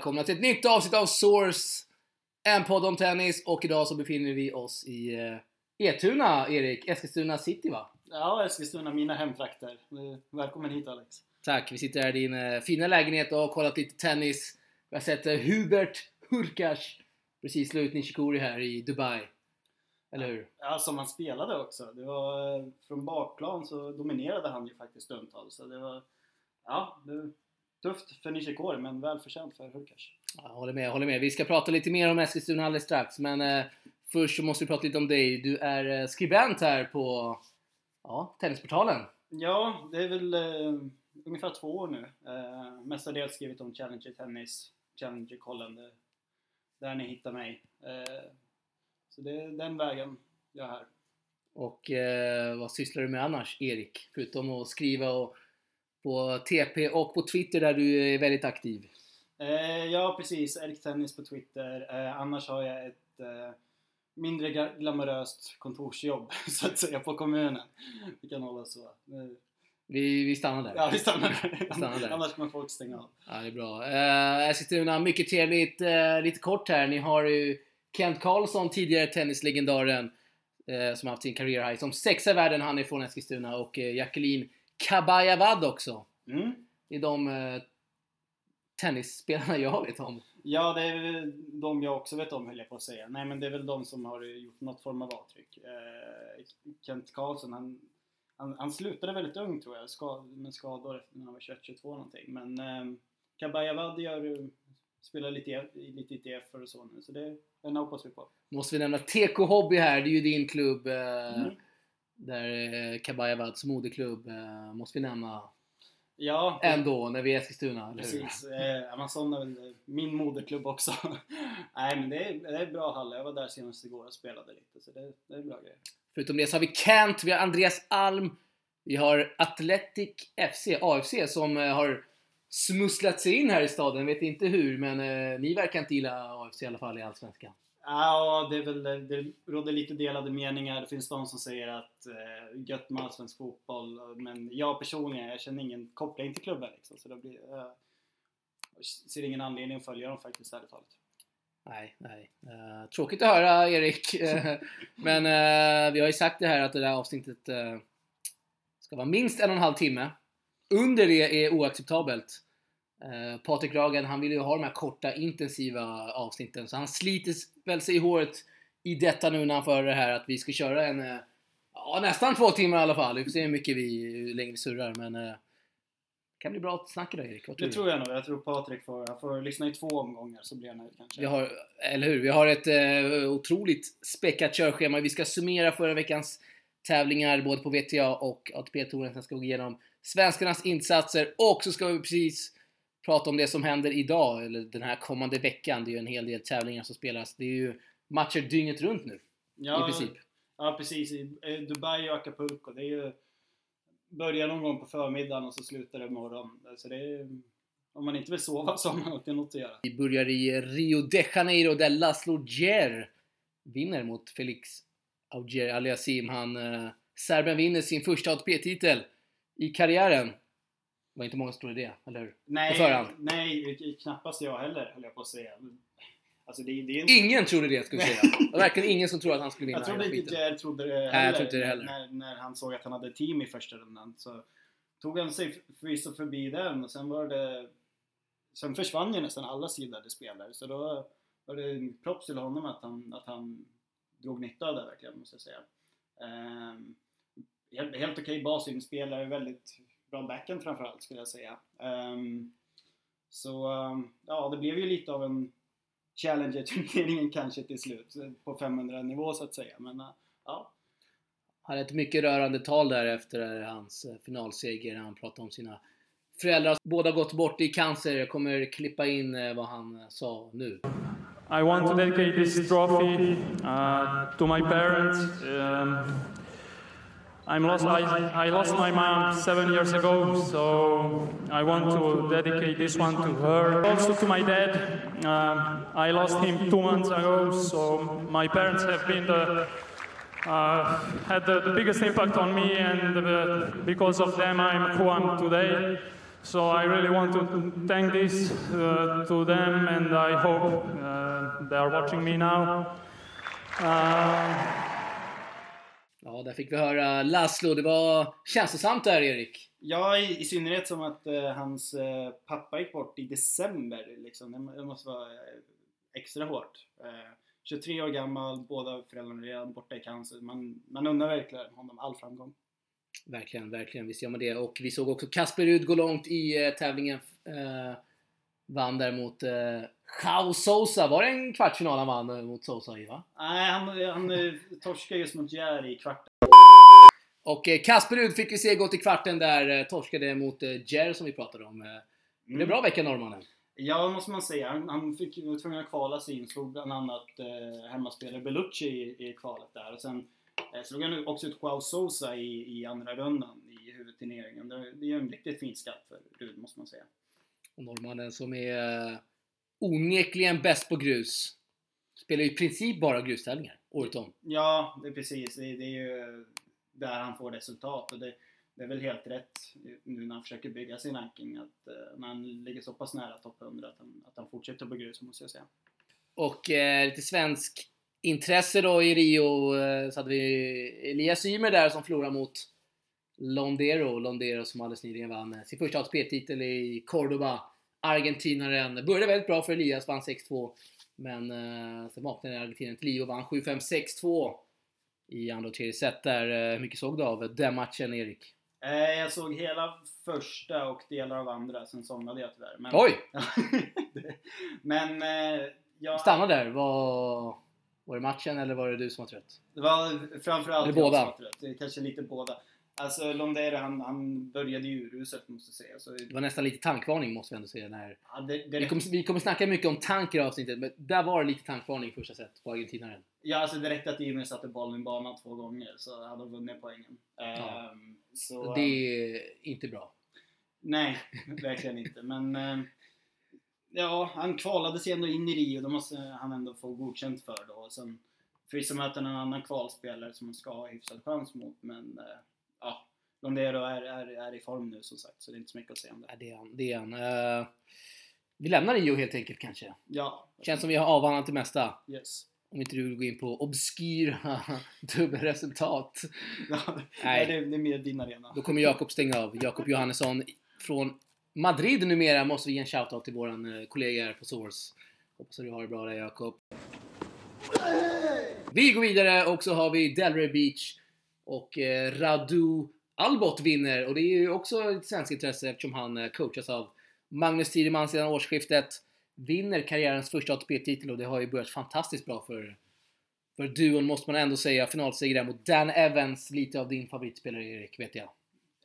välkomna till ett nytt avsnitt av Source, en podd om tennis och idag så befinner vi oss i eh, Etuna, Erik. Eskilstuna city va? Ja, Eskilstuna, mina hemtrakter. Välkommen hit Alex. Tack, vi sitter här i din eh, fina lägenhet och har kollat lite tennis. Vi har sett eh, Hubert Hurkacz precis slå ut Nishikori här i Dubai. Eller hur? Ja, som han spelade också. Det var, eh, från bakplan så dominerade han ju faktiskt stundtals. Så det var, ja, det tufft för Nishikori men välförtjänt för Hurkacz. Ja, håller med, håller med. Vi ska prata lite mer om Eskilstuna alldeles strax, men eh, först så måste vi prata lite om dig. Du är eh, skribent här på ja, Tennisportalen. Ja, det är väl eh, ungefär två år nu. Eh, mestadels skrivit om Challenger Tennis, Challenger-kollen. Det, där ni hittar mig. Eh, så det är den vägen jag är här. Och eh, vad sysslar du med annars, Erik? Förutom att skriva och, på TP och på Twitter där du är väldigt aktiv. Eh, ja, precis. Erik Tennis på Twitter. Eh, annars har jag ett eh, mindre glamoröst kontorsjobb, så att säga, på kommunen. Vi kan hålla så. Vi, vi stannar där. Ja, vi stannar, stannar där. Annars kommer folk stänga av. Ja, det är bra. Eh, Eskilstuna, mycket trevligt. Eh, lite kort här, ni har ju Kent Karlsson, tidigare tennislegendaren, eh, som har haft sin career high som sexa i världen, han är från Eskilstuna, och eh, Jacqueline Kabayavad också. Mm. Är de eh, tennisspelarna jag vet om. Ja, det är väl de jag också vet om höll jag på att säga. Nej, men det är väl de som har gjort något form av avtryck. Eh, Kent Karlsson, han, han, han slutade väldigt ung tror jag, ska, med skador när han var 21-22 någonting. Men eh, Kabayavad gör ju- spelar lite, i- lite ITF och så nu, så det den hoppas vi på. Måste vi nämna TK Hobby här, det är ju din klubb. Eh, Mm. Där eh, Kabayavads moderklubb eh, måste vi nämna Ja, ändå när vi är i Eskilstuna? Precis. Eh, Amazon är väl min moderklubb också. Nej men det är, det är bra hall. Jag var där senast igår och spelade lite så det, det är bra grejer. Förutom det så har vi Kent, vi har Andreas Alm, vi har Athletic FC, AFC, som har smusslat sig in här i staden. Vet inte hur, men eh, ni verkar inte gilla AFC i alla fall i Allsvenskan. Ja, det är väl, det råder lite delade meningar. Det finns de som säger att eh, gött med allsvensk fotboll. Men jag personligen, jag känner ingen koppling till klubben liksom. Så det blir, eh, jag ser ingen anledning att följa dem faktiskt, ärligt talat. Nej, nej. Uh, tråkigt att höra Erik. Men uh, vi har ju sagt det här att det där avsnittet uh, ska vara minst en och en halv timme. Under det är oacceptabelt. Eh, Patrik Ragen, han vill ju ha de här korta intensiva avsnitten så han sliter väl sig i håret i detta nu när han höra det här att vi ska köra en eh, ja, nästan två timmar i alla fall. Vi får se hur mycket vi, hur länge vi surrar men eh, det kan bli bra snack idag Erik. Vad tror Det du? tror jag nog. Jag tror Patrik får, han får lyssna i två omgångar så blir han nöjd kanske. Vi har, eller hur? Vi har ett eh, otroligt späckat körschema. Vi ska summera förra veckans tävlingar både på VTA och ATP-touren. Sen ska vi gå igenom svenskarnas insatser och så ska vi precis prata om det som händer idag, eller den här kommande veckan. Det är ju en hel del tävlingar som spelas. Det är ju matcher dygnet runt nu, Ja, i princip. Ja precis, i eh, Dubai och Acapulco. Det är ju börjar någon gång på förmiddagen och så slutar det imorgon. Så det är, om man inte vill sova så har man alltid något att göra. Vi börjar i Rio de Janeiro där Laszlo Djer vinner mot Felix Auger Aliasim. Han, eh, Serben vinner sin första ATP-titel i karriären. Var inte många som trodde det, eller hur? Nej, På förhand. nej, knappast jag heller höll jag på att säga. Alltså det, det en... Ingen trodde det, skulle jag säga. Det var verkligen ingen som trodde att han skulle vinna Jag trodde inte. Jair trodde det heller, Nej, jag inte det heller. När, när han såg att han hade team i första rundan. Så tog han sig förvisso förbi den och sen var det... Sen försvann ju nästan alla sidade spelare så då var det en props till honom att han, att han drog nytta av det verkligen måste jag säga. Ehm, helt helt okej basinspelare, väldigt bra backhand framförallt skulle jag säga. Ehm, så ehm, ja, det blev ju lite av en Challenger-turneringen kanske till slut på 500 nivå så att säga. Men eh, ja, Han hade ett mycket rörande tal där efter hans eh, finalseger. Han pratade om sina föräldrar. Båda gått bort i cancer. Jag kommer klippa in eh, vad han sa nu. I want to dedicate this trophy uh, to my parents. Um, I'm lost, I, I lost my mom seven years ago, so I want to dedicate this one to her. Also to my dad. Um, I lost him two months ago, so my parents have been the uh, had the, the biggest impact on me, and uh, because of them, I'm who I'm today. So I really want to thank this uh, to them, and I hope uh, they are watching me now. Uh, Ja, där fick vi höra Laszlo. Det var känslosamt där, Erik. Ja, i, i synnerhet som att eh, hans eh, pappa gick bort i december. Liksom. Det, måste vara eh, extra hårt. Eh, 23 år gammal, båda föräldrarna redan borta i cancer. Man, man undrar verkligen honom all framgång. Verkligen, verkligen. Visst gör man det. Och vi såg också Kasper Rud gå långt i tävlingen. Vann däremot Jao Sousa. Var det en kvartsfinal han vann eh, mot Sousa i, va? Nej, han, han eh, torskade just mot Jär i kvarten. Och eh, Kasper Rud fick vi se gå till kvarten där. Eh, torskade mot eh, Jer som vi pratade om. Eh, Det är bra vecka norrmannen. Ja, det måste man säga. Han, han fick, var tvungen att kvala sig in. Slog bland annat eh, hemmaspelare Bellucci i, i kvalet där. Och sen eh, slog han också ut Joao Sousa i, i andra rundan i huvudturneringen. Det, det är en riktigt fin skatt för Rud, måste man säga. Och norrmannen som är eh, onekligen bäst på grus. Spelar i princip bara grustävlingar året om. Ja, det är precis. Det, det är ju där han får resultat. Och det, det är väl helt rätt nu när han försöker bygga sin ranking att eh, när han ligger så pass nära topp 100 att han, att han fortsätter på grus, måste jag säga. Och eh, lite svensk intresse då i Rio eh, så hade vi Elias Ymer där som förlorade mot Londero. Londero som alldeles nyligen vann eh, sin första ATP-titel i Cordoba. Argentinaren. Började väldigt bra för Elias, vann 6-2. Men eh, sen vaknade argentinaren till liv och vann 7-5, 6-2 i andra och tredje set där. Eh, Hur mycket såg du av den matchen, Erik? Eh, jag såg hela första och delar av andra, sen somnade jag tyvärr. Men, Oj! Men eh, jag, Stanna där. Var, var det matchen eller var det du som var trött? det var framförallt Eller båda. jag som var trött. Kanske lite båda. Alltså Londero han, han började ju uruselt måste jag säga. Så, Det var nästan lite tankvarning måste vi ändå säga. När ja, det, det, Vi kommer, vi kommer snacka mycket om tank i det avsnittet, men där var det lite tankvarning första set på argentinaren. Ja, alltså det räckte att Jimmy satte bollen i banan två gånger så hade de vunnit poängen. Ja. Ehm, så, Det är inte bra. Nej, verkligen inte. Men ehm, ja, han kvalade sig ändå in i Rio. Då måste han ändå få godkänt för då. Och sen förvisso möter han en annan kvalspelare som han ska ha hyfsad chans mot. Men eh, ja, Londero är, är, är i form nu som sagt så det är inte så mycket att säga om det. Ja, det är han. Det är han. Eh, vi lämnar Rio helt enkelt kanske. Ja, Känns som vi har avhandlat det mesta. yes. Om inte du vill gå in på obskyra dubbelresultat. Ja, Nej. Det, det är mer din arena. Då kommer Jakob stänga av. Jakob Johannesson från Madrid numera måste vi ge en shoutout till våran eh, kollega här på Source. Hoppas att du har det bra där Jakob. Vi går vidare och så har vi Delray Beach och eh, Radu Albot vinner och det är ju också ett svenskt intresse eftersom han eh, coachas av Magnus Tideman sedan årsskiftet. Vinner karriärens första ATP-titel och det har ju börjat fantastiskt bra för, för duon måste man ändå säga. Finalseger där mot Dan Evans, lite av din favoritspelare Erik, vet jag.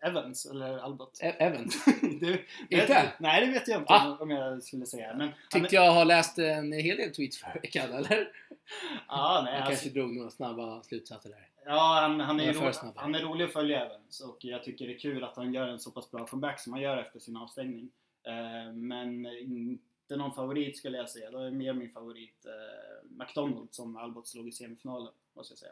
Evans, eller Albert? E- Evans? du, Inte? Nej, det vet jag inte Ah. om jag skulle säga. Men Tyckte jag har läst en hel del tweets förra veckan, eller? ja, nej, Jag alltså, kanske drog några snabba slutsatser där. Ja, han, han, är Jag är ju för ro, snabb här. han är rolig att följa Evans och jag tycker det är kul att han gör en så pass bra comeback som han gör efter sin avstängning. Eh, men inte någon favorit skulle jag säga. Då är mer min favorit eh, McDonald som Albert slog i semifinalen, måste jag säga.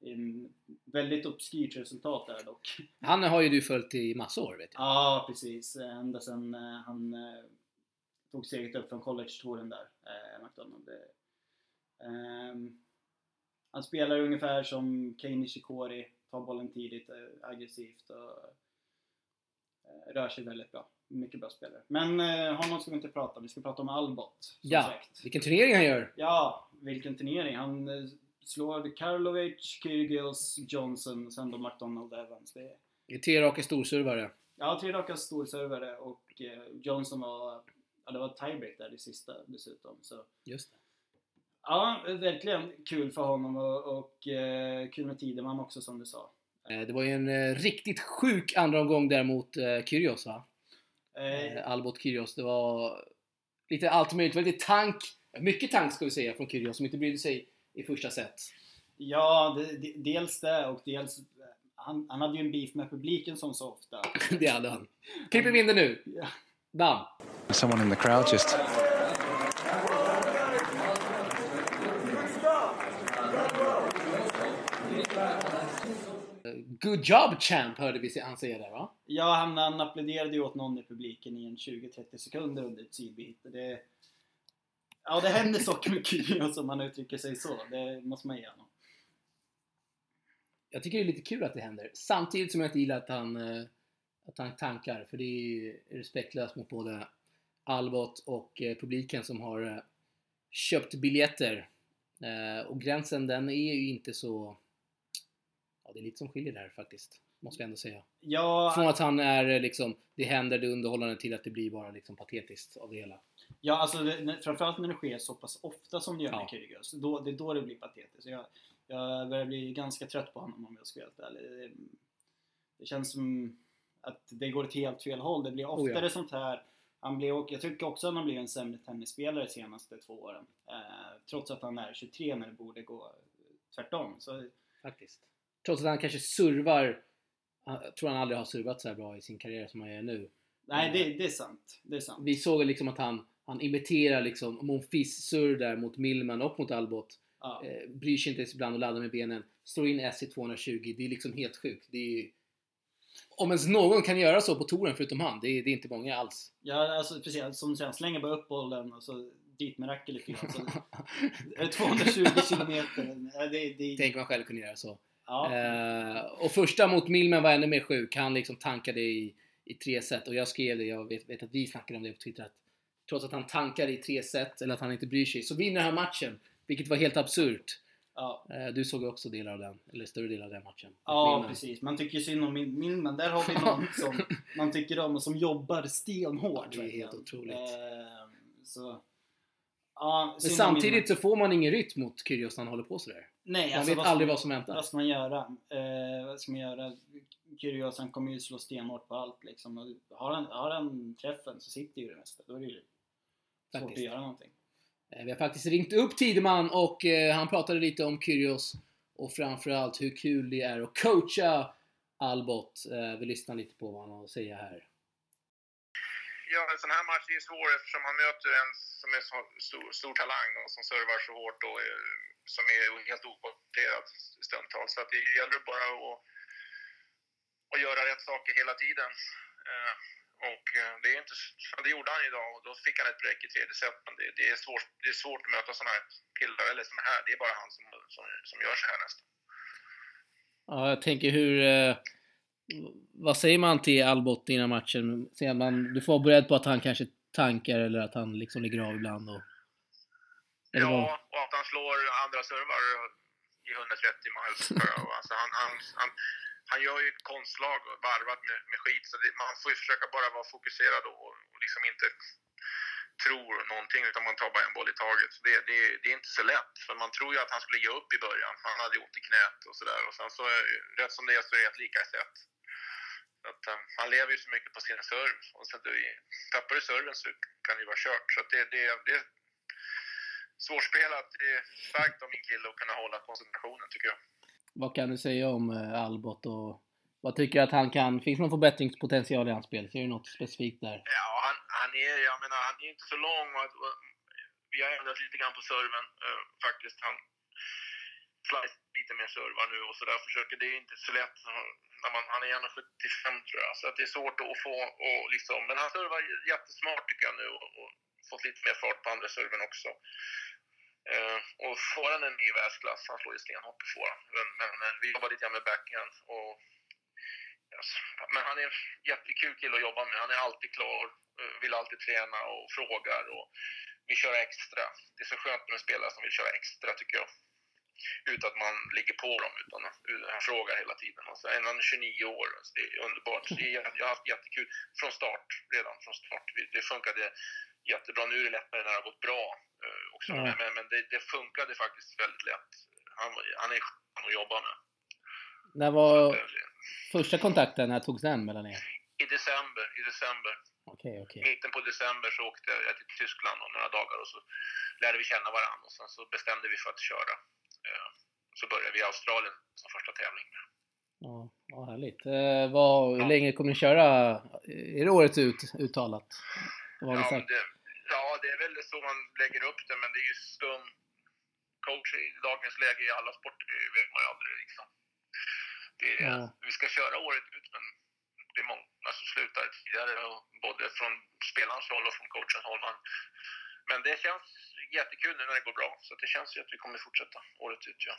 En väldigt obskyrt resultat där dock. Han har ju du följt i massa år, vet jag. Ja, precis. Ända sedan eh, han tog steget upp från college-touren där, McDonald. Han spelar ungefär som Kei Nishikori, tar bollen tidigt, eh, aggressivt och eh, rör sig väldigt bra. Mycket bra spelare. Men eh, honom ska vi inte prata om, vi ska prata om Albot. Ja, sagt. vilken turnering han gör! Ja, vilken turnering. Han eh, slår Karlovic, Kyrgios, Johnson och sen då McDonald Evans. Det är, Det är tre raka storservare. Ja, tre raka storservare och eh, Johnson var, ja det var tiebreak där det sista dessutom. Så Just det. Ja, verkliligen kul för honom och, och eh, kul med Tideman också som du sa. Eh, Det var ju en eh, riktigt sjuk andra omgång där mot eh, Kyrgios va? Eh, Eh, Albot Kyrgios. Det var lite allt möjligt. Det var lite tank. Mycket tank ska vi säga från Kyrgios som inte brydde sig i första set. ja, det, det, dels det och dels han, han hade ju en beef med publiken som så ofta. det hade han. Klipper vi in det nu. Bam! Someone in the crowd just Good job champ hörde vi han säga där va? Ja, han, han applåderade ju åt någon i publiken i en 20-30 sekunder under ett sidbyte. Det, ja, det händer saker med Kyrgios om man uttrycker sig så. Det måste man ge honom. Jag tycker det är lite kul att det händer. Samtidigt som jag inte gillar att han, eh, att han tankar. För det är respektlöst mot både Albot och eh, publiken som har eh, köpt biljetter. Och gränsen den är ju inte så... Ja, det är lite som skiljer där faktiskt. Måste jag ändå säga. Ja, Från att han är liksom, det händer, det underhållande till att det blir bara liksom patetiskt av det hela. ja alltså det, när- framförallt när det sker så pass ofta som det gör med Ja. Kyrgios. Då, det är då det blir patetiskt. Jag, jag börjar bli ganska trött på honom om jag ska vara helt ärlig. Det, det känns som att det går åt helt fel håll. Det blir Oh, oftare ja. sånt här. Han blev, jag tycker också att han har blivit en sämre tennisspelare de senaste två åren. Eh, trots att han är 23 när det borde gå tvärtom. Så, Faktiskt. Trots att han kanske servar, jag tror han aldrig har servat så här bra i sin karriär som han gör nu. nej, det, det är sant. Det är sant. Vi såg liksom att han, han imiterar liksom Monfils surr där mot Millman och mot Albot. Ja. Eh, bryr sig inte ens ibland och laddar med benen. Slår in S i 220. Det är liksom helt sjukt. Det är, om ens någon kan göra så på touren förutom han, det är, det är inte många alls. Ja, alltså precis. Som du säger, han slänger bara upp bollen och så dit med racket lite grann. Så, är det 220 kilometer. Det, det, Tänk man själv kunde göra så. Ja. Eh, och första mot Millman var ännu mer sjuk. Han liksom tankade i, i tre set och jag skrev det, jag vet, vet att vi snackade om det på Twitter att trots att han tankar i tre set, eller att han inte bryr sig, så vinner han matchen. Vilket var helt absurt. ja. Eh, du såg också delar av den, eller större delar av den matchen. Ja, Millman. precis. Man tycker synd om men där har vi någon som man tycker om och som jobbar stenhårt. Ja, det är helt verkligen. otroligt. Eh, så, ja, Men samtidigt så får man ingen rytm mot Kyrgios när han håller på sådär. Nej, Man alltså, vet vad aldrig vad som väntar. Vad ska man göra? Eh, vad ska man göra? Kyrgios kommer ju slå stenhårt på allt liksom. Och Har han, har han träffen så sitter ju det mesta. Då är det ju svårt Faktiskt. att göra någonting. Eh, Vi har faktiskt ringt upp Tideman och eh, han pratade lite om Kyrgios och framförallt hur kul det är att coacha Albot. Eh, Vi lyssnar lite på vad han har att säga här. Ja, en sån här match är ju svår eftersom man möter en som är så stor, stor talang och som servar så hårt och är, som är helt okvalificerad stundtals. Så att det gäller bara att, att göra rätt saker hela tiden. Eh, Och eh, det, är inte, det gjorde han idag och då fick han ett break i tredje set. Men det, det, är svårt, det är svårt att möta såna här killar, eller såna här, det är bara han som, som, som gör så här nästan. Ja, jag tänker hur... Eh, vad säger man till Albot innan matchen? Säger man, du får vara beredd på att han kanske tankar eller att han liksom ligger av ibland och... Vad? Ja, och att han slår andra servar i 130 miles per hour. Alltså han, han, han, han gör ju ett konstslag varvat med, med skit, så det, man får ju försöka bara vara fokuserad och, och liksom inte tror någonting, utan man tar bara en boll i taget. Så det, det, det är inte så lätt, för man tror ju att han skulle ge upp i början. Han hade ont i knät och sådär. Och sen så, är- rätt som det är så är det ett lika set. Att, han lever ju så mycket på sin serve. Och att det, tappar du serven så kan det ju vara kört. Så det, det, det är svårspelat. Det är starkt av min kille att kunna hålla koncentrationen tycker jag. Vad kan du säga om eh, Albot och vad tycker du att han kan? Finns någon förbättringspotential i hans spel? Ser du något specifikt där? Ja, han, han är, jag menar, han är inte så lång och, och vi har ändrat lite grann på serven eh, faktiskt. Han lite mer servar nu och sådär. Försöker, det är inte så lätt. När man, han är 1,75 tror jag, så att det är svårt att få och liksom. Men han servar jättesmart tycker jag nu och, och fått lite mer fart på andra serven också. Eh, och får är ny världsklass, han slår ju stenhårt på fåran. Men, men vi jobbar lite grann med backhand och Yes. Men han är en jättekul kille att jobba med. Han är alltid klar, eh, vill alltid träna och frågar och vill köra extra. Det är så skönt med en spelare som vill köra extra tycker jag. Utan att man ligger på dem, utan utan han frågar hela tiden. Alltså, är han 29 år, alltså, det är underbart. Så det är, jag har haft jättekul från start, redan från start. Det funkade jättebra. Nu är det lättare när det har gått bra eh, också. Ja. Men, men, det, det funkade faktiskt väldigt lätt. Han, han är skön att jobba med. När var Eh, första kontakten? När togs den mellan er? I december, i december. Okej, okej. mitten på december så åkte jag till Tyskland om några dagar och så lärde vi känna varandra och sen så bestämde vi för att köra. Eh, Så började vi i Australien som första tävling. Ja, ja, härligt. Eh, vad, hur länge kommer ni köra? Är det året ut, uttalat? Vad Ja, det, ja, det är väl så man lägger upp det, men det är ju stum coach i dagens läge i alla sporter, det vet man ju aldrig liksom. Det är, Ja. Vi ska köra året ut, men det är många som slutar tidigare, och både från spelarens håll och från coachens håll. Men, men det känns jättekul nu när det går bra, så det känns ju att vi kommer fortsätta året ut. Ja.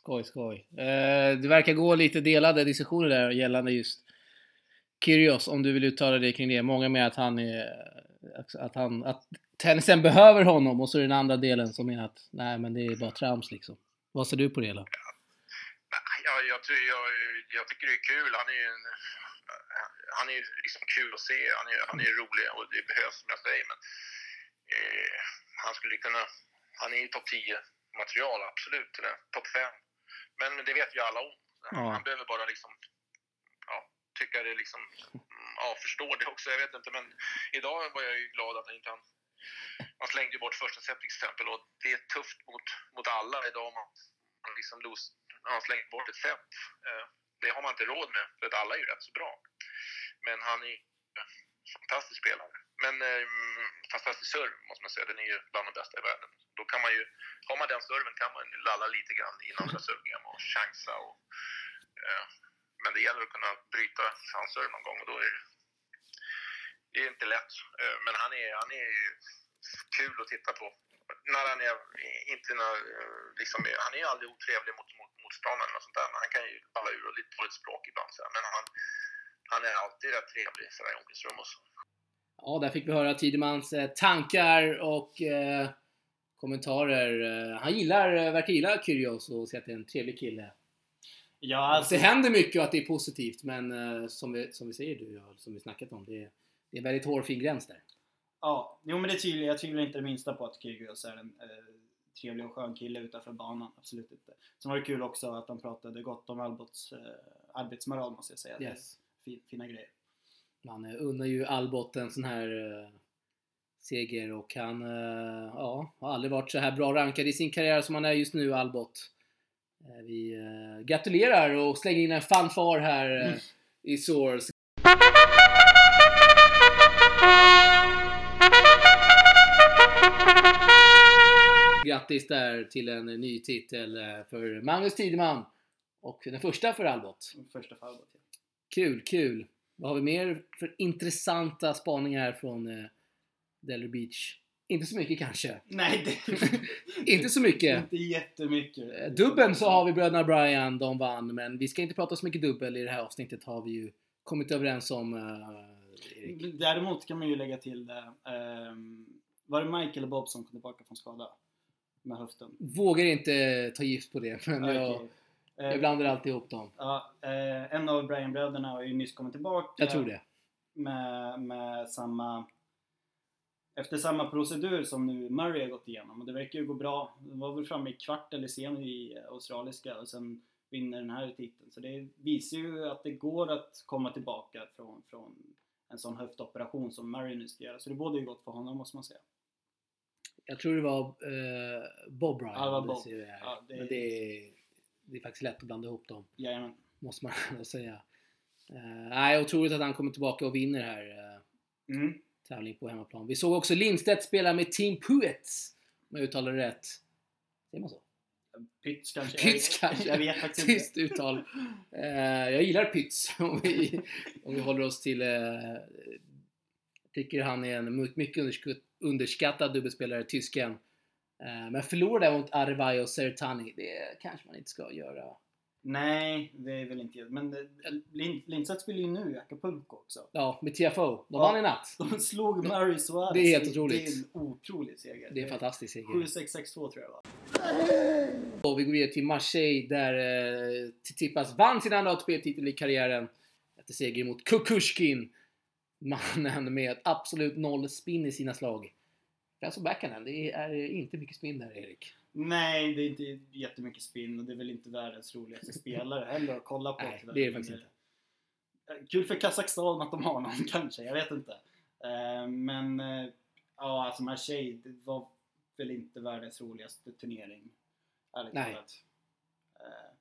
Skoj, skoj. Eh, det verkar gå lite delade diskussioner där gällande just Kyrgios, om du vill uttala dig kring det. Många med att han är... Att han... Att tennisen behöver honom och så är det den andra delen som menar att nej men det är bara trams liksom. Vad ser du på det hela? Nej, Jag, jag, jag, jag tycker det är kul. Han är ju en, han är liksom kul att se. Han är, han är rolig och det behövs som jag säger. Men eh, han skulle kunna... Han är ju topp 10 material, absolut. Topp 5. Men, det vet ju alla om. Han, Ja. han behöver bara liksom... Ja, tycka det liksom... mm, Ja, förstår det också. Jag vet inte. Men idag var jag ju glad att han inte han... Han slängde bort första set till exempel och det är tufft mot, mot alla idag. om Man, man liksom los, han slänger bort ett set. Eh, det har man inte råd med, för att alla är ju rätt så bra. Men han är fantastisk spelare. Men eh, fantastisk serve, måste man säga. Den är ju bland de bästa i världen. Då kan man ju, har man den serven kan man lalla lite grann i andra servegame och chansa. Och, eh, men det gäller att kunna bryta hans serve någon gång och då är det, det är inte lätt. Eh, men han är, han är ju kul att titta på. När han är, inte när, eh, liksom, han är ju aldrig otrevlig mot, mot motståndaren och sånt där. Men han kan ju balla ur och lite dåligt språk ibland. Så här. Men han, han är alltid rätt trevlig sådär i omklädningsrum och så. Ja, där fick vi höra Tidemans eh, tankar och eh, kommentarer. Eh, han gillar, eh, verkar gilla Kyrgios och säger att det är en trevlig kille. Ja, Alltså, det händer mycket och att det är positivt men eh, som, vi, som vi säger du och som vi snackat om, det är, det är en väldigt hårfin gräns där. ja, jo men det tvivlar jag tvivlar inte det minsta på att Kyrgios är en eh, trevlig och skön kille utanför banan. Absolut inte. Sen var det kul också att han pratade gott om Albots eh, arbetsmoral måste jag säga. Yes. Fi- fina grejer. Man eh, unnar ju Albot en sån här eh, seger och han eh, ja, har aldrig varit så här bra rankad i sin karriär som han är just nu, Albot. Eh, vi gratulerar och slänger in en fanfar här Mm. i Source. Grattis där till en ny titel för Magnus Tideman och den första för Albot. Första för Albot. Ja. Kul, kul. Vad har vi mer för intressanta spaningar från eh, Delray Beach? Inte så mycket kanske. Nej, det Inte så mycket. inte jättemycket. Eh, Dubbeln så har vi bröderna Brian, de vann, men vi ska inte prata så mycket dubbel i det här avsnittet har vi ju kommit överens om. eh. Däremot kan man ju lägga till det. ehm, var det Mike eller Bob som kom tillbaka från skada? Med höften. Vågar inte ta gift på det, men jag, Okej. Jag Eh, blandar alltid ihop dem. Ja, eh, en av Brian-bröderna har ju nyss kommit tillbaka. Jag tror det. Med, med samma... Efter samma procedur som nu Murray har gått igenom. Och det verkar ju gå bra. De var väl framme i kvart eller semi i eh, australiska och sen vinner den här titeln. Så det visar ju att det går att komma tillbaka från, från en sån höftoperation som Murray nu ska göra. Så det borde ju gott för honom måste man säga. Jag tror det var eh, Bob Bryan. Ja, det var det Bob. här. Ja, det- Men det är, det är faktiskt lätt att blanda ihop dem. Jajamän. måste man ändå säga. Uh, nej, otroligt att han kommer tillbaka och vinner här uh, Mm. tävling på hemmaplan. Vi såg också Lindstedt spela med Team Puets, om jag uttalar det rätt. Säger man så? Pyts kanske? Jag, kanske. Jag vet faktiskt inte. Tyst uttal. Eh, jag gillar Pyts om vi, om vi håller oss till... Uh, tycker han är en mycket underskatt, underskattad dubbelspelare, tysken. Eh, men förlorade mot Arvai och Sertani. Det kanske man inte ska göra. Nej, det är väl inte Men eh, Lind, Lindstedt spelar ju nu i Acapulco också. Ja, med TFO. De Ja. vann i natt. De slog Murray Suarez. Det är helt otroligt. Det är en otrolig seger. Det är en fantastisk seger. 7-6-6-2 tror jag va? Och vi går vidare till Marseille där eh, Tsitsipas vann sin andra ATP-titel i karriären efter seger mot Kukushkin. Mannen med absolut noll spin i sina slag. Alltså backhanden, det är inte mycket spin där Erik. Nej, det är inte jättemycket spin och det är väl inte världens roligaste spelare heller att kolla på. Nej, det är det faktiskt inte. Eh, Kul för Kazakstan att de har någon kanske, jag vet inte. Eh, Men eh, ja, alltså Marseille, det var väl inte världens roligaste turnering. Ärligt Nej. talat.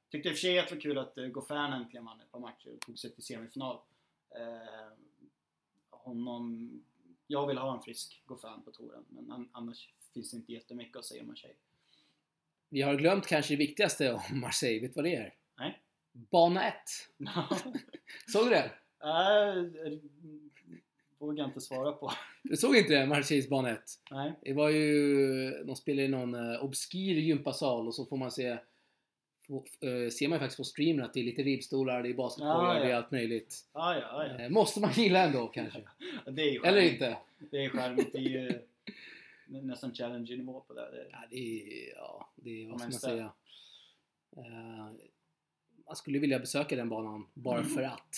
Tyckte i och för sig att det var kul att Goffin äntligen vann ett par matcher och tog sig till semifinal. Honom... Jag vill ha en frisk Goffin på touren, men an- annars finns det inte jättemycket att säga om Marseille. Vi har glömt kanske det viktigaste om Marseille, vet du vad det är? Nej. Bana 1. Såg du det? Nej, vågar jag inte svara på. Du såg inte? Marseilles bana 1? Nej. Det var ju... De spelar i någon uh, obskyr gympasal och så får man se... Få, eh, ser man ju faktiskt på streamen att det är lite ribbstolar, det är basketbollar, Ja, ja. det är allt möjligt. Ah, ja, ah, ja. Eh, måste man gilla ändå kanske? Eller inte? Det är charmigt. Det är ju nästan challenge-nivå på det. det. Ja, det är... Ja, det är... Vad ska man säga? Eh, man skulle vilja besöka den banan bara Mm. för att.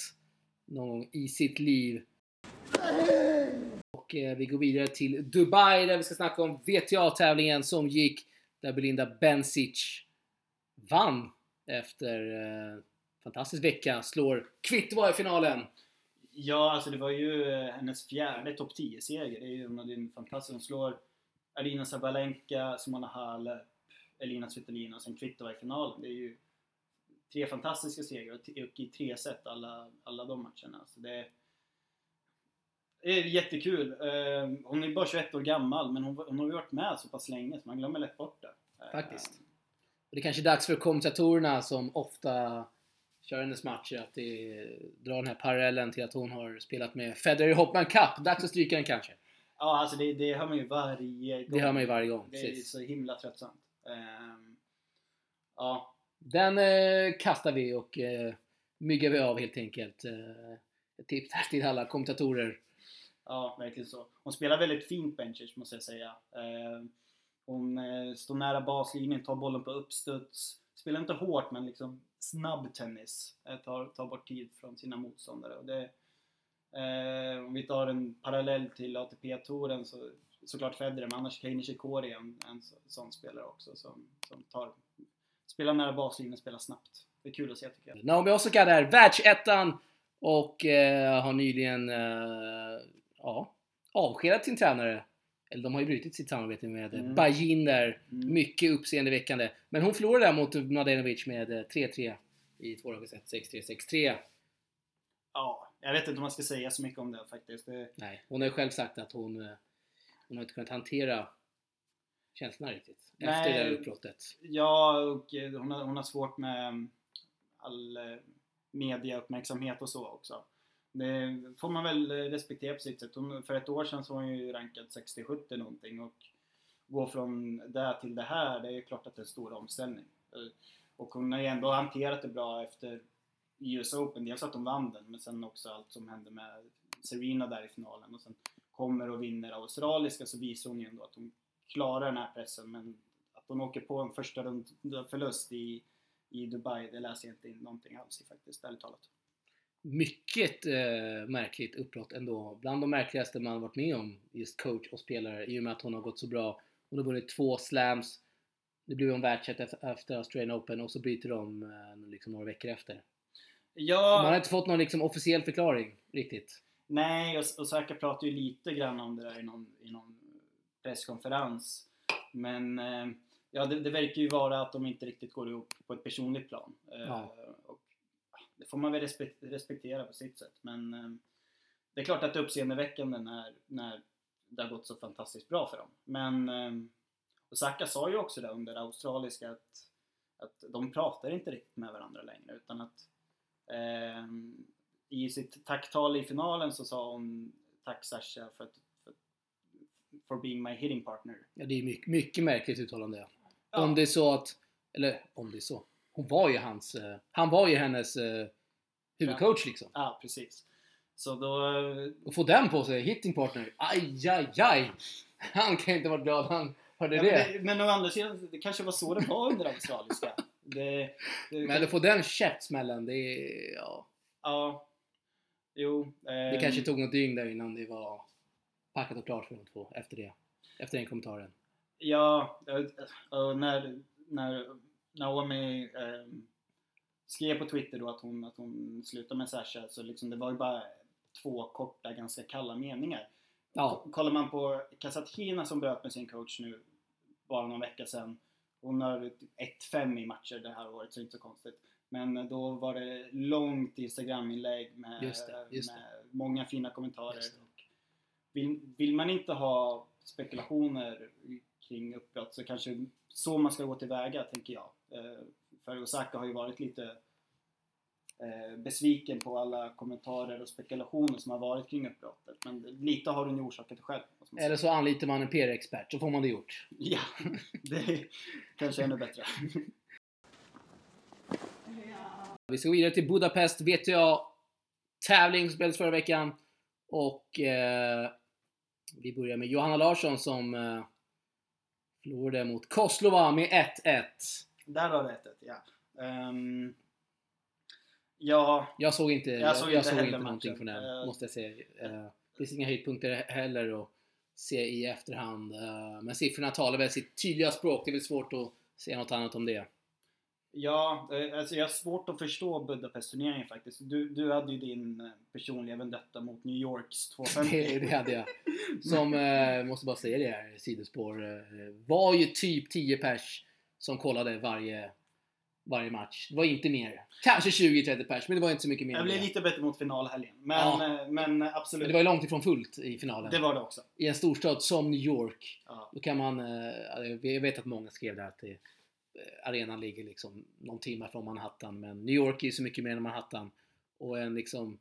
Någon gång i sitt liv. Och eh, vi går vidare till Dubai där vi ska snacka om VTA-tävlingen som gick där Belinda Bencic vann efter eh, fantastisk vecka. Slår Kvitova i finalen. Ja, alltså det var ju eh, hennes fjärde topp 10-seger. Det är ju en fantastisk... Hon slår Arina Sabalenka, Simona Halep, Elina Svitolina och sen Kvitova i finalen. Det är ju tre fantastiska segrar och och i tre set alla, alla de matcherna. Så det, det är jättekul. Eh, Hon är bara 21 år gammal men hon, hon har varit med så pass länge så man glömmer lätt bort det. Eh, Faktiskt. Det är kanske är dags för kommentatorerna som ofta kör hennes matcher att det drar den här parallellen till att hon har spelat med Federer i Hopman Cup. Dags att stryka den kanske. Ja, alltså det, det hör man ju varje gång. Det hör man ju varje gång. Det är Precis. så himla tröttsamt. Ehm, ja, Den eh, kastar vi och eh, myggar vi av helt enkelt. Eh, tips här till alla kommentatorer. ja, verkligen så. Hon spelar väldigt fint benchers måste jag säga. Ehm, hon eh, står nära baslinjen, tar bollen på uppstuds. Spelar inte hårt men liksom snabb tennis. Eh, tar, tar bort tid från sina motståndare. Och det, eh, om vi tar en parallell till ATP-touren så såklart Federer, men annars Kei Nishikori är en, en sån spelare också som, som tar, spelar nära baslinjen, spelar snabbt. Det är kul att se tycker jag. Naomi Osaka där, världsettan och eh, har nyligen eh, ja, avskedat sin tränare. Eller de har ju brutit sitt samarbete med mm. Bajin där. Mm. Mycket uppseendeväckande. Men hon förlorade där mot Mladenovic med eh, 3-3 i två set. 6-3, 6-3. Ja, jag vet inte om man ska säga så mycket om det faktiskt. Det, Nej, hon har ju själv sagt att hon, eh, hon har inte kunnat hantera känslorna riktigt. Efter Nej. det här uppbrottet. ja, och eh, hon har, hon har svårt med mm, all eh, mediauppmärksamhet och så också. Det får man väl eh, respektera på sitt sätt. Hon, för ett år sedan så var hon ju rankad 60-70 någonting och gå från det till det här, det är klart att det är en stor omställning. Eh, och hon har ju ändå hanterat det bra efter US Open. Dels att hon vann den, men sen också allt som hände med Serena där i finalen. Och sen kommer och vinner australiska så visar hon ju ändå att hon klarar den här pressen. Men att hon åker på en första runda förlust i, i Dubai, det läser jag inte in någonting alls i faktiskt, ärligt talat. Mycket eh, märkligt uppbrott ändå. Bland de märkligaste man varit med om, just coach och spelare, i och med att hon har gått så bra. Hon har vunnit två slams. Det blev hon världsett efter, Australian Open och så byter de eh, liksom några veckor efter. Ja, Man har inte fått någon liksom, officiell förklaring riktigt. Nej, och Osaka pratade ju lite grann om det där i någon, i någon presskonferens. Men eh, ja, det, det verkar ju vara att de inte riktigt går ihop på ett personligt plan. Eh, Ja. Och, det får man väl respek- respektera på sitt sätt. Men eh, det är klart att det är uppseendeväckande när, när det har gått så fantastiskt bra för dem. Men eh, Osaka sa ju också det under australiska att, att de pratar inte riktigt med varandra längre utan att eh, i sitt tacktal i finalen så sa hon Tack Sasha för, att, för, for being my hitting partner. Ja, det är mycket, mycket märkligt uttalande. Ja. Om det är så att, eller om det är så. Hon var ju hans, eh, han var ju hennes eh, huvudcoach liksom. Ja, precis. Så då... eh, Och få den på sig, hitting partner. Aj, aj, aj! Han kan inte vara glad han hörde Ja, det. men, men å andra sidan, det kanske var så det var under australiska. Det, det, Men att få den käftsmällen, det är, ja. Ja. Jo. Det ehm, kanske tog något dygn där innan det var packat och klart för de två efter det. Efter den kommentaren. Ja, eh, och när, när Naomi ehm, skrev på Twitter då att hon, att hon slutade med Sasha så liksom det var ju bara två korta, ganska kalla meningar. Ja. K- Kollar man på Kasatkina som bröt med sin coach nu bara någon vecka sedan. Hon har ett 1-5 i matcher det här året så det är inte så konstigt. Men då var det långt Instagram-inlägg med, Just det, just med många fina kommentarer. Det. Vill, vill man inte ha spekulationer kring uppbrott så kanske så man ska gå tillväga tänker jag. Eh, För Osaka har ju varit lite eh, besviken på alla kommentarer och spekulationer som har varit kring uppbrottet. Men lite har hon ju orsakat det själv. Eller så anlitar man en PR-expert, så får man det gjort. Ja, det är kanske ännu bättre. Vi ska gå vidare till Budapest VTA tävling som spelades förra veckan. Och eh, vi börjar med Johanna Larsson som eh, förlorade mot Koslova med 1-1. Där har ett ja. Ehm, ja, Jag såg inte, jag såg jag inte såg heller inte någonting från den, Eh, måste jag säga. Eh, det finns inga höjdpunkter heller att se i efterhand. Eh, men siffrorna talar väl sitt tydliga språk. Det är väl svårt att säga något annat om det. ja alltså jag har svårt att förstå Budapest-turneringen faktiskt. Du, du hade ju din personliga vendetta mot New Yorks 250. Det, det hade jag. Som, eh, måste bara säga det här, sidospår, eh, var ju typ 10 pers som kollade varje, varje match. Det var inte mer. Kanske 20-30 pers, men det var inte så mycket mer. Jag än blev det. lite bättre mot finalhelgen. Men, Ja. eh, men absolut. Men det var ju långt ifrån fullt i finalen. det var det också. I en storstad som New York, Ja. då kan man... eh, Jag vet att många skrev där att det, eh, arenan ligger liksom någon timme från Manhattan, men New York är ju så mycket mer än Manhattan. Och en liksom...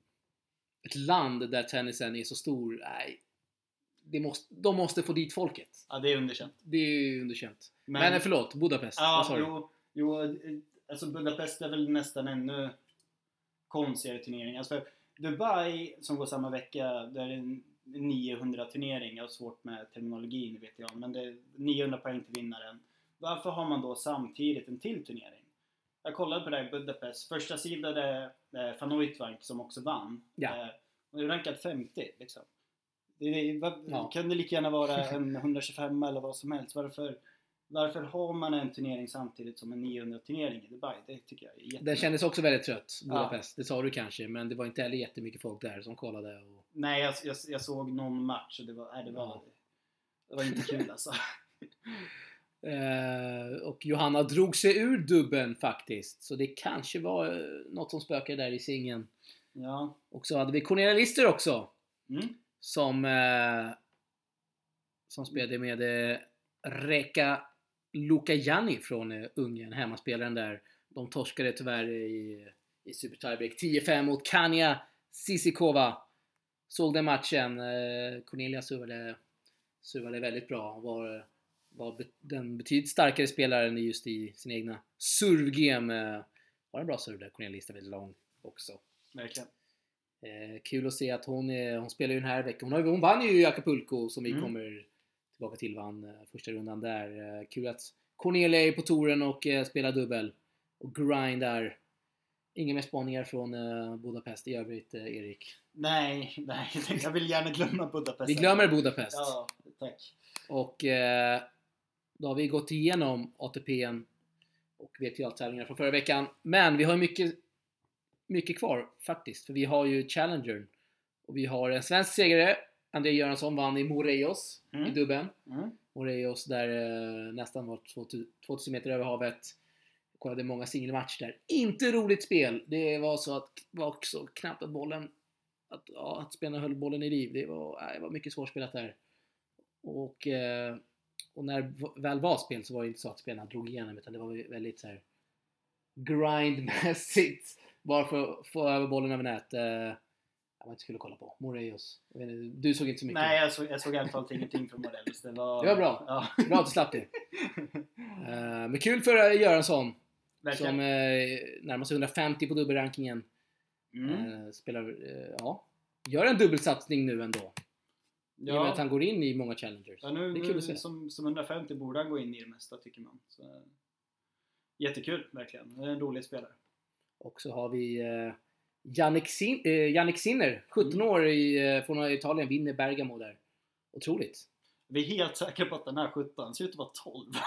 Ett land där tennisen är så stor, nej. Det måste, de måste få dit folket. ja, det är underkänt. Det är underkänt. Men, Men- men förlåt, Budapest. Ja, Vad jo, jo, eh, alltså Budapest är väl nästan ännu konstigare turnering. Alltså Dubai som går samma vecka, där är en 900 turnering. Jag har svårt med terminologin vet jag, men det är 900 poäng till vinnaren. Varför har man då samtidigt en till turnering? Jag kollade på det här i Budapest. Första sidan är eh, van Uitvank som också vann. Ja. Eh, och är rankad 50 liksom. Det, vad, Ja. kan det lika gärna vara en 125 eller vad som helst? Varför, varför har man en turnering samtidigt som en 900 turnering i Dubai? Det tycker jag är jätte... Den kändes också väldigt trött, Budapest. Det sa du kanske, men det var inte heller jättemycket folk där som kollade. Och... Nej, jag, jag, jag såg någon match och det var, nej, det var, Ja. det var inte kul alltså. Eh, och Johanna drog sig ur dubben faktiskt. Så det kanske var eh, något som spökade där i singeln. Ja. Och så hade vi Cornelia Lister också. Mm. Som, eh, som spelade med eh, Reka Lukajani från eh, Ungern, hemmaspelaren där. De torskade tyvärr i, i Super Tiebreak 10-5 mot Kania Sisikova. Såg den matchen. Eh, Cornelia servade, servade väldigt bra. Var, var be, den betydligt starkare spelaren just i sin egna servegame. Eh, var en bra serve där. Cornelia listade väldigt lång också. Verkligen. Eh, kul att se att hon, är, hon spelar ju den här veckan. Hon, har, hon vann ju i Acapulco som vi Mm. kommer tillbaka till. Vann eh, första rundan där. Eh, kul att Cornelia är på touren och eh, spelar dubbel. Och grindar. Inga mer spaningar från eh, Budapest i övrigt, eh, Erik. Nej, nej, jag vill gärna glömma Budapest. Vi glömmer Budapest. Ja, tack. Och eh, då har vi gått igenom ATP'n och VTA-tävlingar från förra veckan. Men vi har mycket, mycket kvar faktiskt. För vi har ju Challengern. Och vi har en svensk segrare. André Göransson vann i Moreos Mm. i dubben. Mm. Moreos där eh, nästan var 2000 2000 meter över havet. Jag kollade många singelmatcher där. Inte roligt spel. Det var så att var också knappt att bollen att, ja, att spelarna höll bollen i liv. Det var, det var mycket svårspelat där. Och, eh, och när väl var spel så var det inte så att spelarna drog igenom utan det var väldigt så här grindmässigt. Bara för att få över bollen över nät. Eh, jag var inte kul att kolla på. Inte, Du såg inte så mycket. Nej, jag såg, jag såg i alla fall ingenting från Morelos. Det var... Det var bra. Ja. Bra att du slapp det. Men kul för eh, Göransson Verkligen. som eh, närmar sig 150 på dubbelrankingen. Mm. Spelar, ja, gör en dubbelsatsning nu ändå. I och med att Ja. han går in i många challengers. Ja, nu, det är kul att se. som, som 150 borde han gå in i det mesta tycker man. Så, jättekul verkligen. Det en rolig spelare. Och så har vi eh, Jannik, Sin- eh, Sinner, 17 Mm. år i, eh, från Italien, vinner Bergamo där. Otroligt. Vi är helt säkra på att den här 17 ser ut att vara 12.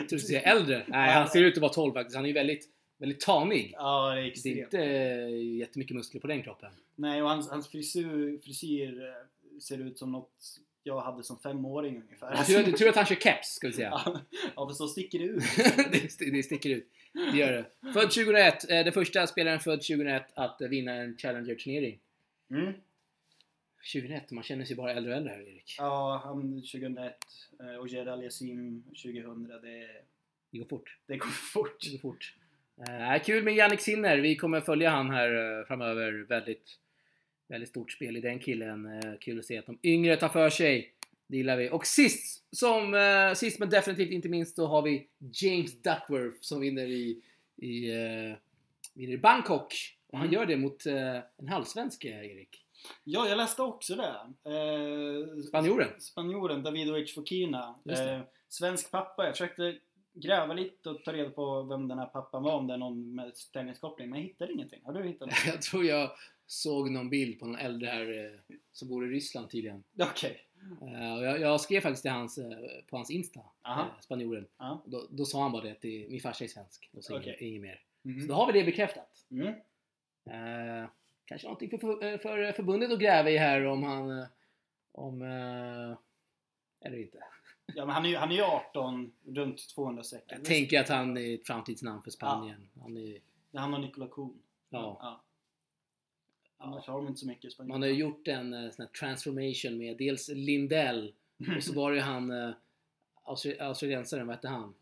Jag tror du säga äldre. Nej, han ser ut att vara 12 faktiskt. Han är ju väldigt, väldigt tanig. Ja, det är Det är extremt. inte eh, jättemycket muskler på den kroppen. Nej, och hans, hans frisyr, frisyr ser ut som något jag hade som femåring ungefär. Tur, tur att han kör keps, ska vi säga. ja, för så sticker det ut. det, st- det sticker ut. Det gör det. Född 2001. Eh, den första spelaren född 2001 att eh, vinna en Challenger-turnering. Mm. 2001, man känner sig bara äldre och äldre här Erik. Ja, han 2001 eh, och Gerald Yassim 2000. Det, Det går fort. det går fort. Det går fort. Eh, kul med Jannik Sinner. Vi kommer följa han här framöver. Väldigt, väldigt stort spel i den killen. Eh, kul att se att de yngre tar för sig. Det gillar vi. Och sist, som, eh, sist men definitivt inte minst, så har vi James Duckworth som vinner i, i, eh, vinner i Bangkok. Och han Mm. gör det mot eh, en halvsvensk, eh, Erik. Ja, jag läste också det. Eh, Spanjoren. Spanjoren, Davidovic Fokina. Eh, svensk pappa. Jag försökte gräva lite och ta reda på vem den här pappan var, om det är någon med tenniskoppling, men jag hittade ingenting. Har du hittat något? Jag tror jag såg någon bild på någon äldre här eh, som bor i Ryssland tydligen. Okej. Eh, och jag, jag skrev faktiskt till hans, eh, på hans Insta, eh, spanjoren. Ja. Då, då sa han bara det att det, min farsa är svensk. Och så Okej. inget, inget mer. Mhm. Så då har vi det bekräftat. Mm. Eh, kanske någonting för, för, för förbundet att gräva i här om han... eh, Om... Eh, eller inte. Ja, men han är ju han är ju 18, runt 200 streck. Jag tänker att han är ett framtidsnamn för Spanien. Han är, han och Nikola Kuhn. ja. Annars har de inte så mycket Spanien. Man har ju gjort en eh, sån här transformation med dels Lindell och så var det ju han eh, austra- australiensaren, vad hette han?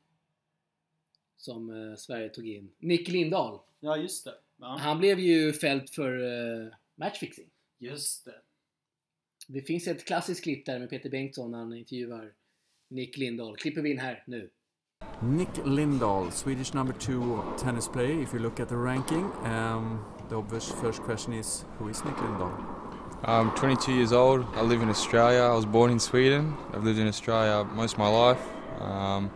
Som eh, Sverige tog in. Nick Lindahl. Ja, just det. Ja, Han blev ju fälld för matchfixing. just det. Det finns ett klassiskt klipp där med Peter Bengtsson när han intervjuar Nick Lindahl. Klipper vi in här nu. Nick Lindahl, Swedish number two tennis player. If you look at the ranking, um, the obvious first question is who is Nick Lindahl? I'm 22 years old. I live in Australia. I was born in Sweden. I've lived in Australia most of my life. Um,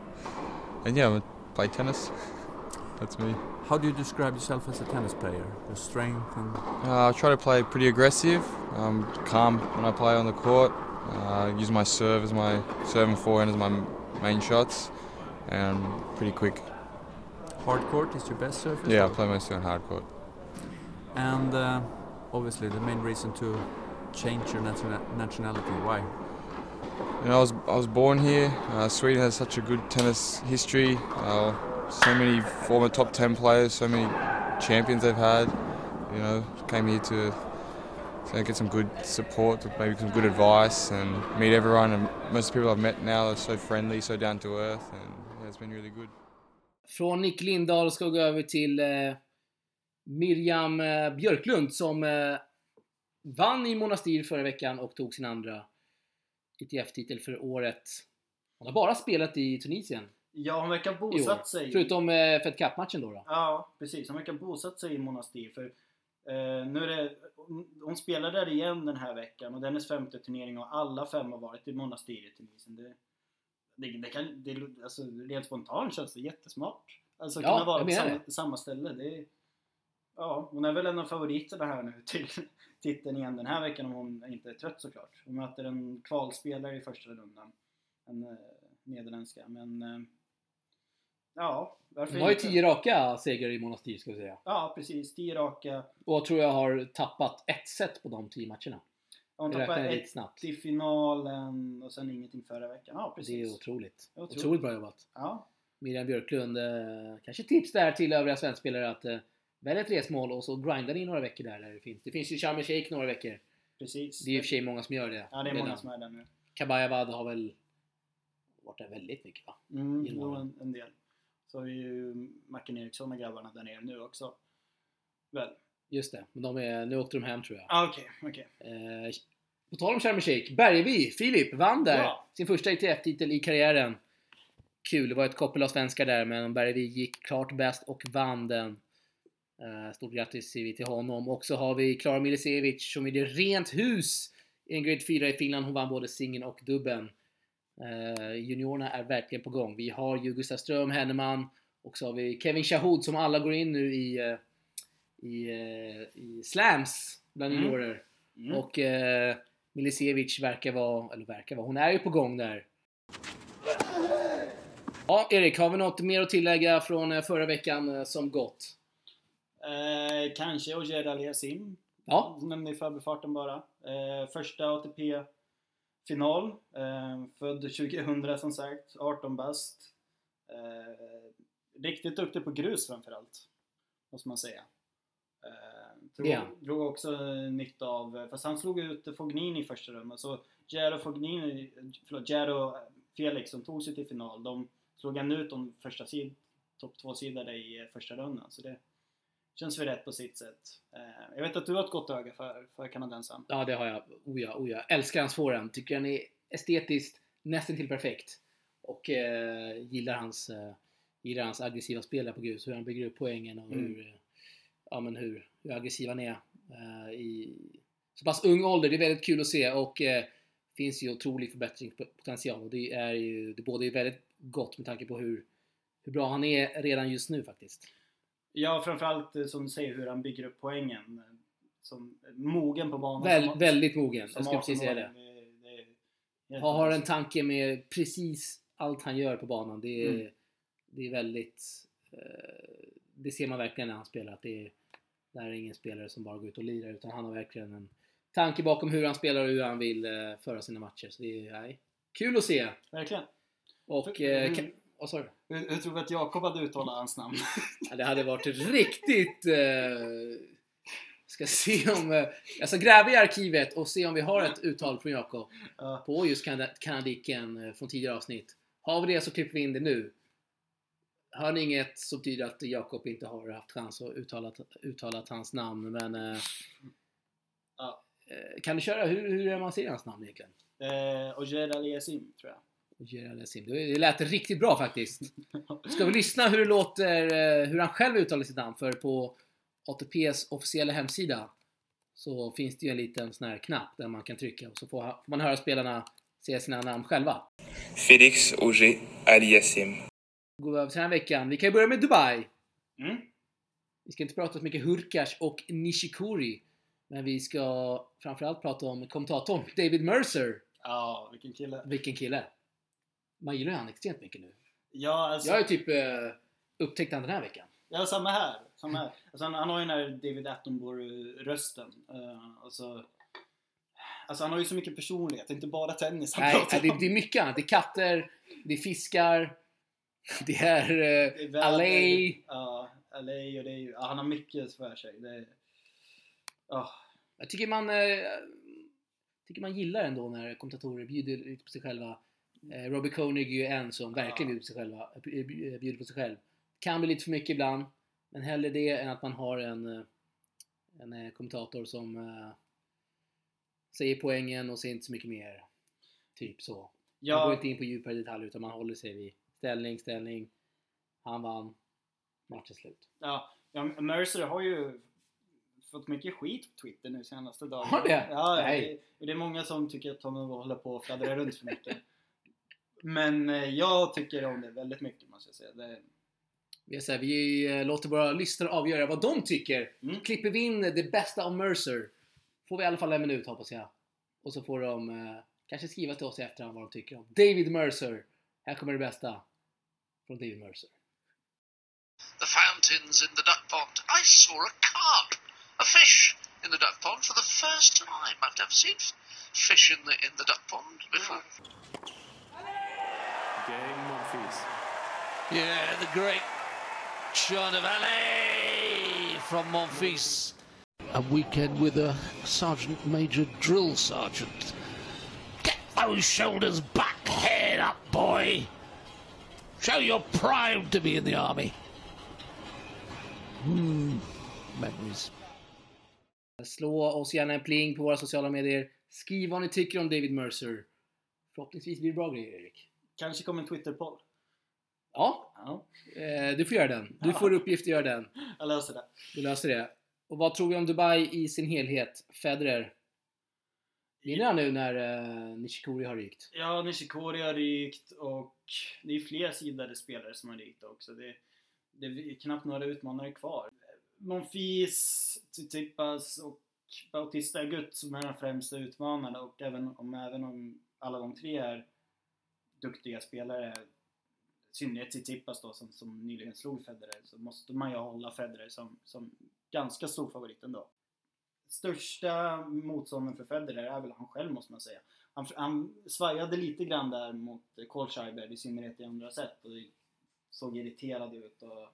and yeah, I play tennis. That's me. How do you describe yourself as a tennis player? Your strength and Uh, I try to play pretty aggressive, um, calm when I play on the court. Uh, use my serve as my serve and forehand as my main shots, and pretty quick. hard court is your best surface. Yeah, I play mostly on hard court. And uh, obviously the main reason to change your nationa- nationality. Why? You know, I was I was born here. Uh, Sweden has such a good tennis history. Uh, so many former top ten players, so many champions they've had. You know, came here to, to get some good support, maybe some good advice, and meet everyone. And most of the people I've met now are so friendly, so down to earth, and yeah, it's been really good. Från Nick Lindahl ska vi gå över till eh, Miriam eh, Björklund som eh, vann i Monastir förra veckan och tog sin andra ITF-titel för året. Hon har bara spelat i Tunisien Ja, hon verkar bosatt sig. Förutom eh, Fed Cup-matchen då. då. Ja, precis. Hon verkar bosatt sig i Monastir. För, eh, nu är det, hon, spelar där igen den här veckan och det är hennes femte turnering och alla fem har varit i Monastir i Tunisien. Det, det, det kan, det, alltså, rent spontant känns det jättesmart. Alltså Ja, kunna vara på samma, samma ställe. Det är, ja, hon är väl en av favoriterna här nu till titeln igen den här veckan om hon inte är trött såklart. Hon möter en kvalspelare i första rundan. En eh, nederländska. Men eh, ja, varför Hon har ju inte? tio raka segrar i Monastir ska vi säga. Ja, precis. 10 raka. Och tror jag har tappat ett set på de tio matcherna. Hon tappade ett snabbt. i finalen och sen ingenting förra veckan. Ja, Det är precis. otroligt. Otroligt. Otroligt bra jobbat. Ja, Miriam Björklund, eh, kanske tips där till övriga svenskspelare att välja ett resmål och så grindar ni några veckor där, där det finns. Det finns ju Sharm el Sheikh några veckor. precis. Det är i och för sig många som gör det. Ja, det är många redan. som är där nu. Kabayavad har väl varit där väldigt mycket va? Mm, jo, en, en del. Så har vi ju Martin Eriksson och grabbarna där nere nu också. Väl? Just det, men de är, nu åkte de hem tror jag. Ah, okej, okej. Eh, på tal om Sharm el Sheikh, Bergevi, Filip, vann där Ja. sin första ITF-titel i karriären. Kul, det var ett koppel av svenskar där men Bergevi gick klart bäst och vann den. Eh, stort grattis säger vi till honom. Och så har vi Klara Milisevic som gjorde rent hus i en Grade 4 i Finland. Hon vann både singeln och dubben. Eh, juniorerna är verkligen på gång. Vi har ju Gustav Ström, Henneman och så har vi Kevin Shahood som alla går in nu i, eh, i, eh, i slams bland Mm. juniorer. Mm. Och Milisevic verkar vara, eller verkar vara, hon är ju på gång där. Ja, Erik, har vi något mer att tillägga från förra veckan som gått? Eh, kanske Ogier Aliasim. Ja, Nämnde i förbifarten bara. Eh, första ATP-final. Eh, född 2000 som sagt. 18 bast. Eh, riktigt duktig på grus framförallt. Måste man säga. Eh, drog, Ja. drog också nytta av, fast han slog ut Fognini i första rummet. Så Jero Fognini, förlåt, Jero Felix som tog sig till final. De slog han ut de första sid, topp 2-sidade i första rundan. Så det känns väl rätt på sitt sätt. Eh, jag vet att du har ett gott öga för, för kanadensaren. Ja, det har jag. Oh ja, oh ja. Älskar hans forehand. Tycker han är estetiskt nästan till perfekt. Och eh, gillar, hans, eh, gillar hans aggressiva spel på grus. Hur han bygger upp poängen och Mm. hur, ja, men hur, hur aggressiv han är eh, i så pass ung ålder. Det är väldigt kul att se och eh, finns ju otrolig förbättringspotential. Och det är ju det både är väldigt gott med tanke på hur, hur bra han är redan just nu faktiskt. Ja, framförallt eh, som du säger hur han bygger upp poängen. eh, Som mogen på banan. Väl, som, väldigt mogen. Jag ska precis säga det. 18-åring. det, det har en tanke med precis allt han gör på banan. Det är, Mm. det är väldigt... Eh, det ser man verkligen när han spelar. Att det är, det här är ingen spelare som bara går ut och lirar utan han har verkligen en tanke bakom hur han spelar och hur han vill eh, föra sina matcher. Så det är nej, kul att se. Verkligen. Och... För- Eh, kan, vad sa du? Hur, hur tror du att Jakob hade uttalat hans namn? Ja, det hade varit riktigt... Eh, ska se om... Eh, jag ska gräva i arkivet och se om vi har ett uttal från Jakob. Ja. på just kanad- kanadiken eh, från tidigare avsnitt. Har vi det så klipper vi in det nu. Hör ni inget så betyder att Jakob inte har haft chans att uttala uttalat hans namn men eh, Ja. eh, Kan du köra? Hur, hur är man säger hans namn egentligen? Eh, och Gerard Aliasim, tror jag. Gerald Sim. Det lät riktigt bra faktiskt. Ska vi lyssna hur det låter, eh, hur han själv uttalar sitt namn? För på ATPs officiella hemsida så finns det ju en liten sån här knapp där man kan trycka och så får man höra spelarna säga sina namn själva. Félix Auger Aliassim. Går vi över till den här veckan. Vi kan ju börja med Dubai. Mm. Vi ska inte prata så mycket Hurkacz och Nishikori. Men vi ska framförallt prata om kommentatorn David Mercer. Ja, vilken kille. Vilken kille! Man gillar ju han extremt mycket nu. Ja, alltså, Jag har ju typ eh, upptäckt han den här veckan. ja samma här. Samma här. Alltså, han, han har ju den här David Attenborough-rösten. Uh, alltså, alltså, han har ju så mycket personlighet, inte bara tennis han Nej, pratar det, om. det är mycket annat. Det är katter, det är fiskar, det är eh, Det är väder. LA. Ja, LA och det är ju, ja, han har mycket för sig. Det är, ja, Jag tycker man, eh, tycker man gillar ändå när kommentatorer bjuder ut på sig själva. Eh, Robbie Koenig är ju en som verkligen Ja. bjuder sig, själva, bj- bjuder på sig själv. Kan bli lite för mycket ibland, men hellre det än att man har en, eh, en eh, kommentator som eh, säger poängen och säger inte så mycket mer. Typ så. Man går ja, inte in på djupare detaljer utan man håller sig vid ställning, ställning. Han vann. Matchen slut. ja, ja, Mercer har ju fått mycket skit på Twitter nu senaste dagarna. Har det? Ja, ja Nej. det, det är många som tycker att han håller på och fladdrar runt för mycket. Men eh, jag tycker om det väldigt mycket måste jag säga. Det, Vi, här, vi eh, låter våra lyssnare avgöra vad de tycker. Mm. Klipper vi in det bästa av Mercer får vi i alla fall en minut hoppas jag. Och så får de eh, kanske skriva till oss i efterhand vad de tycker om David Mercer. Här kommer det bästa från David Mercer. the fountains in the duck pond. I saw a carp, a fish in the duck pond for the first time. I've never seen fish in the in the duck pond before. Game Monfils. Yeah, the great Sean of LA from Monfils. A weekend with a sergeant major drill sergeant. Get those shoulders back, head up, boy. Show you're proud to be in the army. Hmm, memories. Slå oss gärna en pling på våra sociala medier. Skriv vad ni tycker om David Mercer. Förhoppningsvis blir det bra grejer Erik. Kanske kommer en Twitter-poll. Ja, Ja, eh, du får göra den. Du får uppgift att göra den. jag löser det. Du löser det. Och vad tror vi om Dubai i sin helhet? Federer. Vinner han nu när eh, Nishikori har rykt? Ja, Nishikori har rykt och det är fler sidade spelare som har rykt också. Det, det är knappt några utmanare kvar. Monfils, Tsitsipas och Bautista Agut som är de främsta utmanarna och även om, även om alla de tre är duktiga spelare, i synnerhet Tsitsipas då som, som nyligen slog Federer, så måste man ju hålla Federer som, som ganska stor favorit ändå. Största motståndaren för Federer är väl han själv måste man säga. Han, han svajade lite grann där mot Kohlschreiber, i synnerhet i andra set och såg irriterad ut och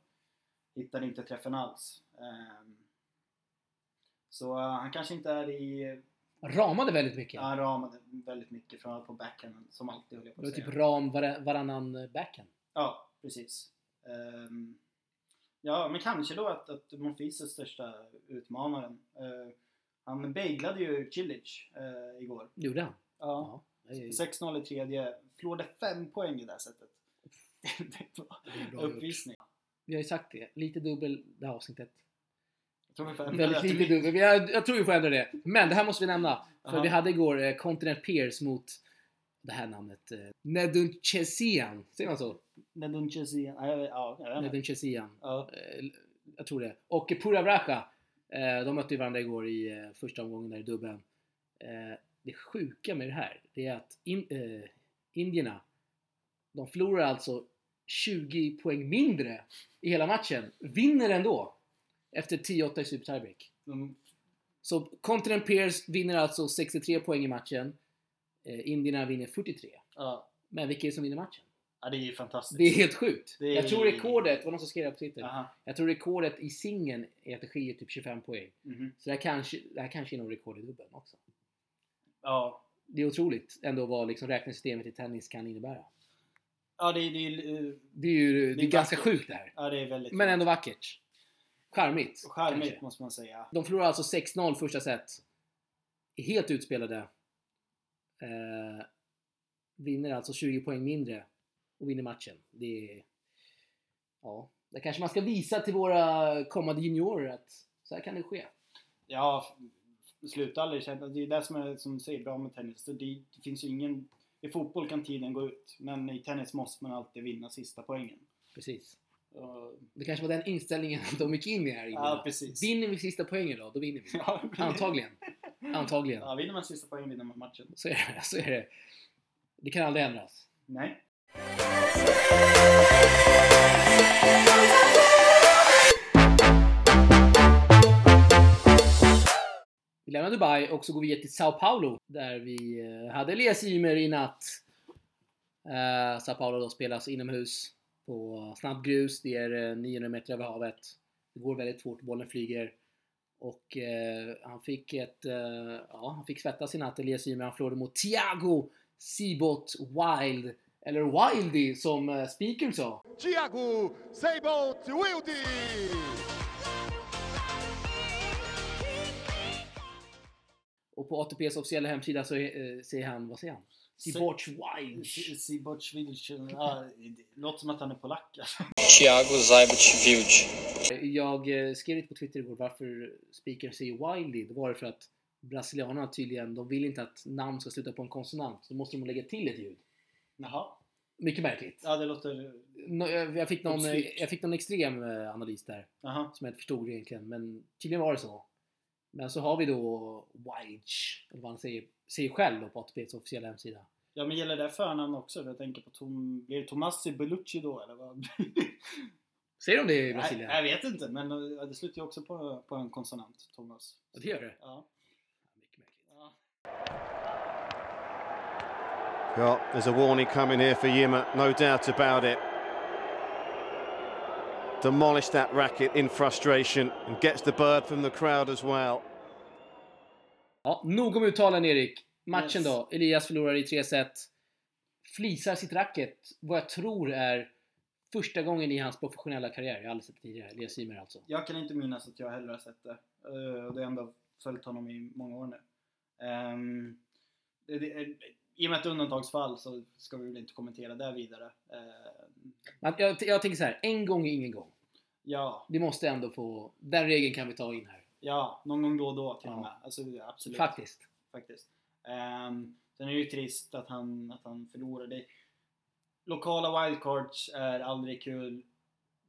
hittade inte träffen alls. Ehm, så eh, han kanske inte är i... Ramade väldigt mycket. Han ramade väldigt mycket, framförallt på backhanden, som alltid höll jag på Det var att säga. typ ram var, varannan backhand. Ja, precis. Ehm, ja, men kanske då att, att Monfils är största utmanaren. Eh, han beglade ju Cilic eh, igår. Gjorde han? Ja. det är- 6-0 i tredje. Förlorade fem poäng i det här sättet. det var Det uppvisning. Vi har ju sagt det. Lite dubbel det här avsnittet. Jag tror vi får ändra Väldigt lite. Vi har, jag tror vi får ändra det. Men det här måste vi nämna. För Aha. vi hade igår eh, Continent Peers mot det här namnet. Eh, Nedunchesian. Säger man så? Nedunchesian. Ja, jag ja, jag inte. Nedunchesian. Ja. Eh, Jag tror det. Och Pura Bracha. eh, De mötte ju varandra igår i eh, första omgången där i dubbeln. Eh, Det sjuka med det här, det är att in, eh, indierna, de förlorar alltså 20 poäng mindre i hela matchen. Vinner ändå. Efter 10-8 i super tiebreak. De, Så Continent Peers vinner alltså 63 poäng i matchen. Eh, indierna vinner 43. ja. Men vilka är det som vinner matchen? ja, det är ju fantastiskt. Det är helt sjukt. Det är- Jag tror rekordet, det var någon som skrev det på Twitter. Aha. Jag tror rekordet i singeln är att det skiljer typ 25 poäng. Mhm. Så det här kanske, det här kanske är någon rekord i dubbeln också. Ja. Det är otroligt ändå vad liksom räknesystemet i tennis kan innebära. Ja, det är, det är, eh, Det är ju det är ganska vackert. sjukt det här. ja, det är väldigt Men ändå vackert. Charmigt. charmigt kanske. måste man säga. De förlorar alltså 6-0 första set. Är helt utspelade. Eh, vinner alltså 20 poäng mindre och vinner matchen. Det är... Ja, det kanske man ska visa till våra kommande juniorer att så här kan det ske. Ja, sluta aldrig känna. Det är det som är som säger, bra med tennis. Det, det finns ju ingen... I fotboll kan tiden gå ut, men i tennis måste man alltid vinna sista poängen. Precis. Det kanske var den inställningen de gick in i här. Ja, precis. Vinner vi sista poängen då, då vinner vi. ja, Antagligen. Antagligen. Ja, vinner man sista poängen vinner man matchen. Så är det. Så är det. Det kan aldrig ändras. Nej. Vi lämnar Dubai och så går vi till Sao Paulo där vi eh, hade Elias Ymer i natt. Eh, Sao Paulo då spelas inomhus på snabbgrus. Det är eh, 900 meter över havet. Det går väldigt fort, bollen flyger. Och eh, han fick ett, eh, ja han fick svettas i natt Elias Ymer. Han förlorade mot Thiago Sibot Wild. Eller Wildy som eh, speakern sa. Thiago Seibot Wildy! Och på ATPs officiella hemsida så eh, säger han, vad säger han? Ja, det låter som att han är polack. alltså. Thiago Zajbec Vilj. Jag eh, skrev lite på Twitter igår varför speakern säger Wildy. Det var det för att brasilianerna tydligen, de vill inte att namn ska sluta på en konsonant. Så måste de lägga till ett ljud. Jaha. Mycket märkligt. Ja, det låter... Jag jag fick någon, jag fick någon extrem eh, analys där. Jaha. Som jag inte förstod egentligen. Men tydligen var det så. Men så har vi då Wilds, eller vad han säger, säger själv på ATPs officiella hemsida. Ja, men gäller det förnamn också? Jag tänker på Tom... Blir det Tomassi Bellucci då, eller vad? Säger de det i Brasilien? jag vet inte, men eh, det slutar ju också på, på en konsonant, Thomas. Ja, det gör det. Ja. Yeah, there's a warning coming here for Yima, no doubt about it. Demolished that racket in frustration and gets the bird from the crowd as well. Ja, nog om uttalen Erik. Matchen Yes. då. Elias förlorar i tre set. Flisar sitt racket, vad jag tror är första gången i hans professionella karriär. Jag har aldrig sett det tidigare. Elias Ymer alltså. Jag kan inte minnas att jag heller har sett det. Eh, det har ändå följt honom i många år nu. Ehm, det, det, är- I och med ett undantagsfall så ska vi väl inte kommentera det vidare. Ehm, jag, jag tänker så här, en gång är ingen gång. ja, Vi måste ändå få... Den regeln kan vi ta in här. Ja, någon gång då och då till och med. Alltså, absolut. Faktiskt. faktiskt. Um, sen är det ju trist att han, att han förlorade. Lokala wildcards är aldrig kul.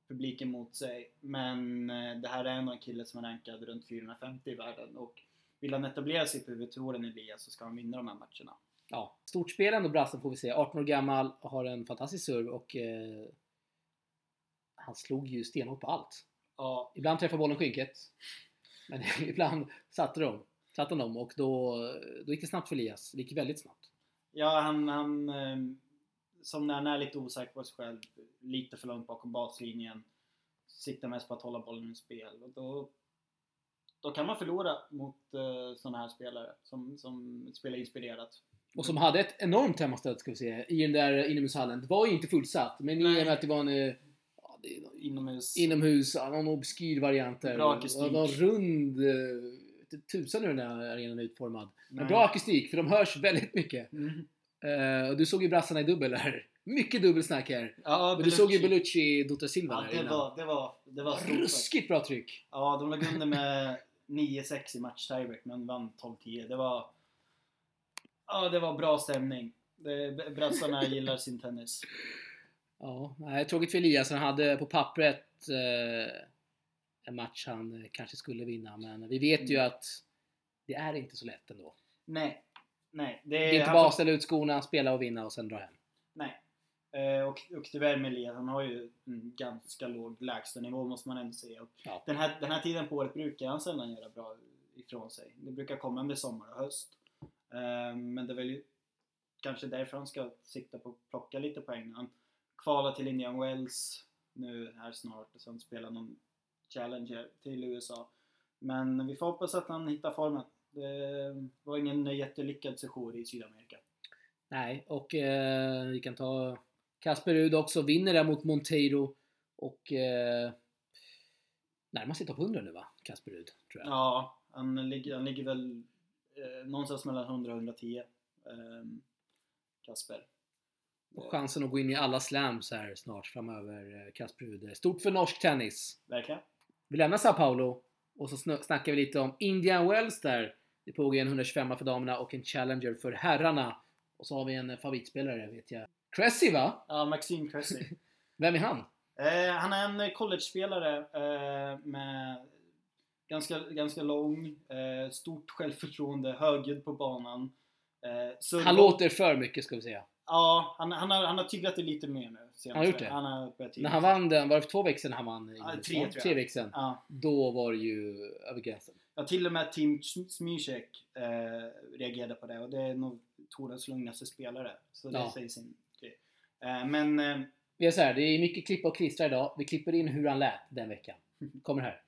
Publiken mot sig. Men eh, det här är ändå en kille som är rankad runt 450 i världen. Och vill han etablera sig på huvudtouren Elias så ska han vinna de här matcherna. Ja, stort spel ändå brassen får vi se. 18 år gammal, har en fantastisk serve och eh, han slog ju stenhårt på allt. Ja, Ibland träffade bollen skynket. Men ibland satte de. Satte de och då, då gick det snabbt för Elias. Det gick väldigt snabbt. ja han, han eh, som när han är lite osäker på sig själv, lite för långt bakom baslinjen, siktar mest på att hålla bollen i spel. Och då, då kan man förlora mot eh, sådana här spelare som, som spelar inspirerat. Och som hade ett enormt hemmastöd ska vi se i den där inomhushallen. Det var ju inte fullsatt men i och med att det var en... inomhus. inomhus, ja, någon obskyr variant där. Bra akustik. Någon rund... eh, Tusan hur den här arenan är utformad. Men Nej. bra akustik, för de hörs väldigt mycket. Mm. Eh, och du såg ju brassarna i dubbel här. Mycket dubbelsnack här. Ja, Men du såg ju. Bellucci Dota Silva Ja, det var, det var, det var stort. Ruskigt bra tryck. Ja, de låg under med 9-6 i match tiebreak men vann 12-10. Det var... Ja, det var bra stämning. Brassarna gillar sin tennis. Ja, nej, tråkigt för Elias. Han hade på pappret eh, en match han kanske skulle vinna. Men vi vet ju Mm. att det är inte så lätt ändå. Nej. Nej. Det Det är inte bara att ställa ut skorna, spela och vinna och sen dra hem. Nej. Eh, och, och tyvärr med Elias, han har ju en ganska låg lägstanivå måste man ändå säga. Och Ja. den, här, den här tiden på året brukar han sällan göra bra ifrån sig. Det brukar komma med sommar och höst. Eh, men det är väl ju kanske därför han ska sikta på att plocka lite poäng. Han kvalar till Indian Wells nu här snart och sen spela någon Challenger till USA. Men vi får hoppas att han hittar formen. Det var ingen jättelyckad session i Sydamerika. Nej, och eh, vi kan ta Kasper Rud också. Vinner där mot Monteiro. Och eh, närmar sig topp 100 nu va? Kasper Rud, tror jag. Ja, han ligger, han ligger väl eh, någonstans mellan 100 och 110. ehm, Kasper. Och chansen att gå in i alla slams här snart framöver, eh, Kasper Rud. Stort för norsk tennis. Verkligen. Vi lämnar Sao Paulo och så sn- snackar vi lite om Indian Wells där. Det pågår en 125 för damerna och en Challenger för herrarna. Och så har vi en eh, favoritspelare vet jag. Cressy va? Ja, Maxime Cressy. Vem är han? eh, han är en college-spelare eh, med ganska, ganska lång, eh, stort självförtroende, högljudd på banan. Eh, Han låter för mycket ska vi säga. Ja, han, han, har, han har tyglat det lite mer nu. senaste. Han har gjort det? Han har börjat När han vann den, var det för två veckor sedan han vann? i Ja, tre, tror jag. Tre veckor sedan. Ja. Då var det ju över gränsen. Ja, till och med Tim Smyshek eh, reagerade på det och det är nog Torens lugnaste spelare. Så det Ja. säger sin grej. Eh, men eh, Vi är så här, det är mycket klippa och klistra idag. Vi klipper in hur han lät den veckan. Kommer här.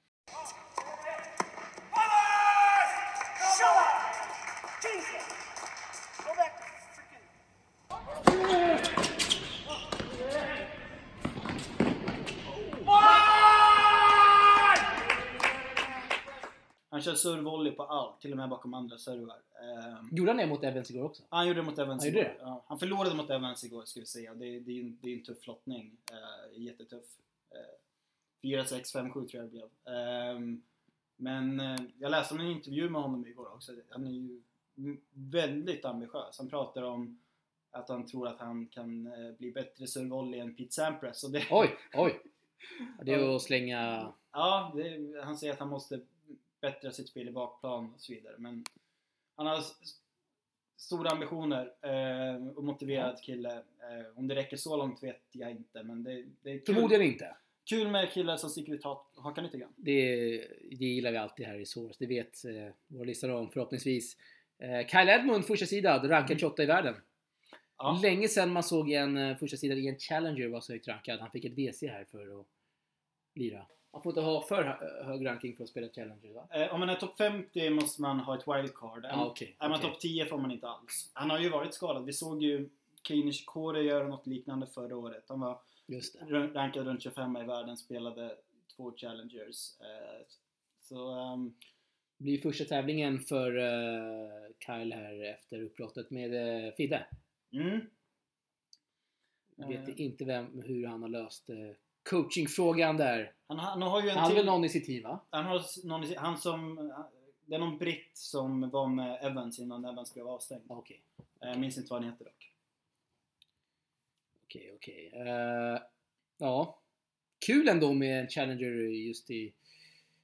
Servvolley på allt, till och med bakom andra servar. Eh, Gjorde han det mot Evans igår också? han gjorde det mot Evans Han igår. Ja, han förlorade mot Evans igår ska vi säga. Det, det, är, en, det är en tuff lottning. Eh, jättetuff. Eh, 4-6, 5-7 tror jag det blev. Ehm, men eh, jag läste om en intervju med honom igår också. Han är ju väldigt ambitiös. Han pratar om att han tror att han kan eh, bli bättre servvolley än Pete Sampras. Det, Oj, oj! Det är att slänga... Ja, det, han säger att han måste bättra sitt spel i bakplan och så vidare. Men han har stora ambitioner eh, och motiverad kille. Eh, om det räcker så långt vet jag inte, men det, det är kul, Förmodligen inte. kul med killar som sticker ut hakan lite grann. Det, det gillar vi alltid här i Source. Det vet eh, vår lyssnare om förhoppningsvis. Eh, Kyle Edmund, första sidad, rankad 28 i världen. Ja. Länge sedan man såg en eh, första sida i en Challenger var så högt rankad. Han fick ett WC här för att lira. Man får inte ha för hö- hög ranking för att spela Challenger va? Eh, om man är topp 50 måste man ha ett wildcard. Ja, okej, är man okej. topp 10 får man inte alls. Han har ju varit skadad. Vi såg ju Kei Nishikori göra något liknande förra året. Han var rankad runt 25 i världen, spelade två challengers. Eh, så ehm, blir första tävlingen för eh, Kyle här efter uppbrottet med uh, Fidde. mm, Jag vet Eh. inte vem, hur han har löst coachingfrågan där. han, han har ju en Han har väl någon i sitt team va? Han har någon, i- han som, det är någon britt som var med Evans innan Evans blev avstängd. Okej, Jag minns inte vad han heter dock. okej, okej. Eh, ja. Kul ändå med en Challenger just i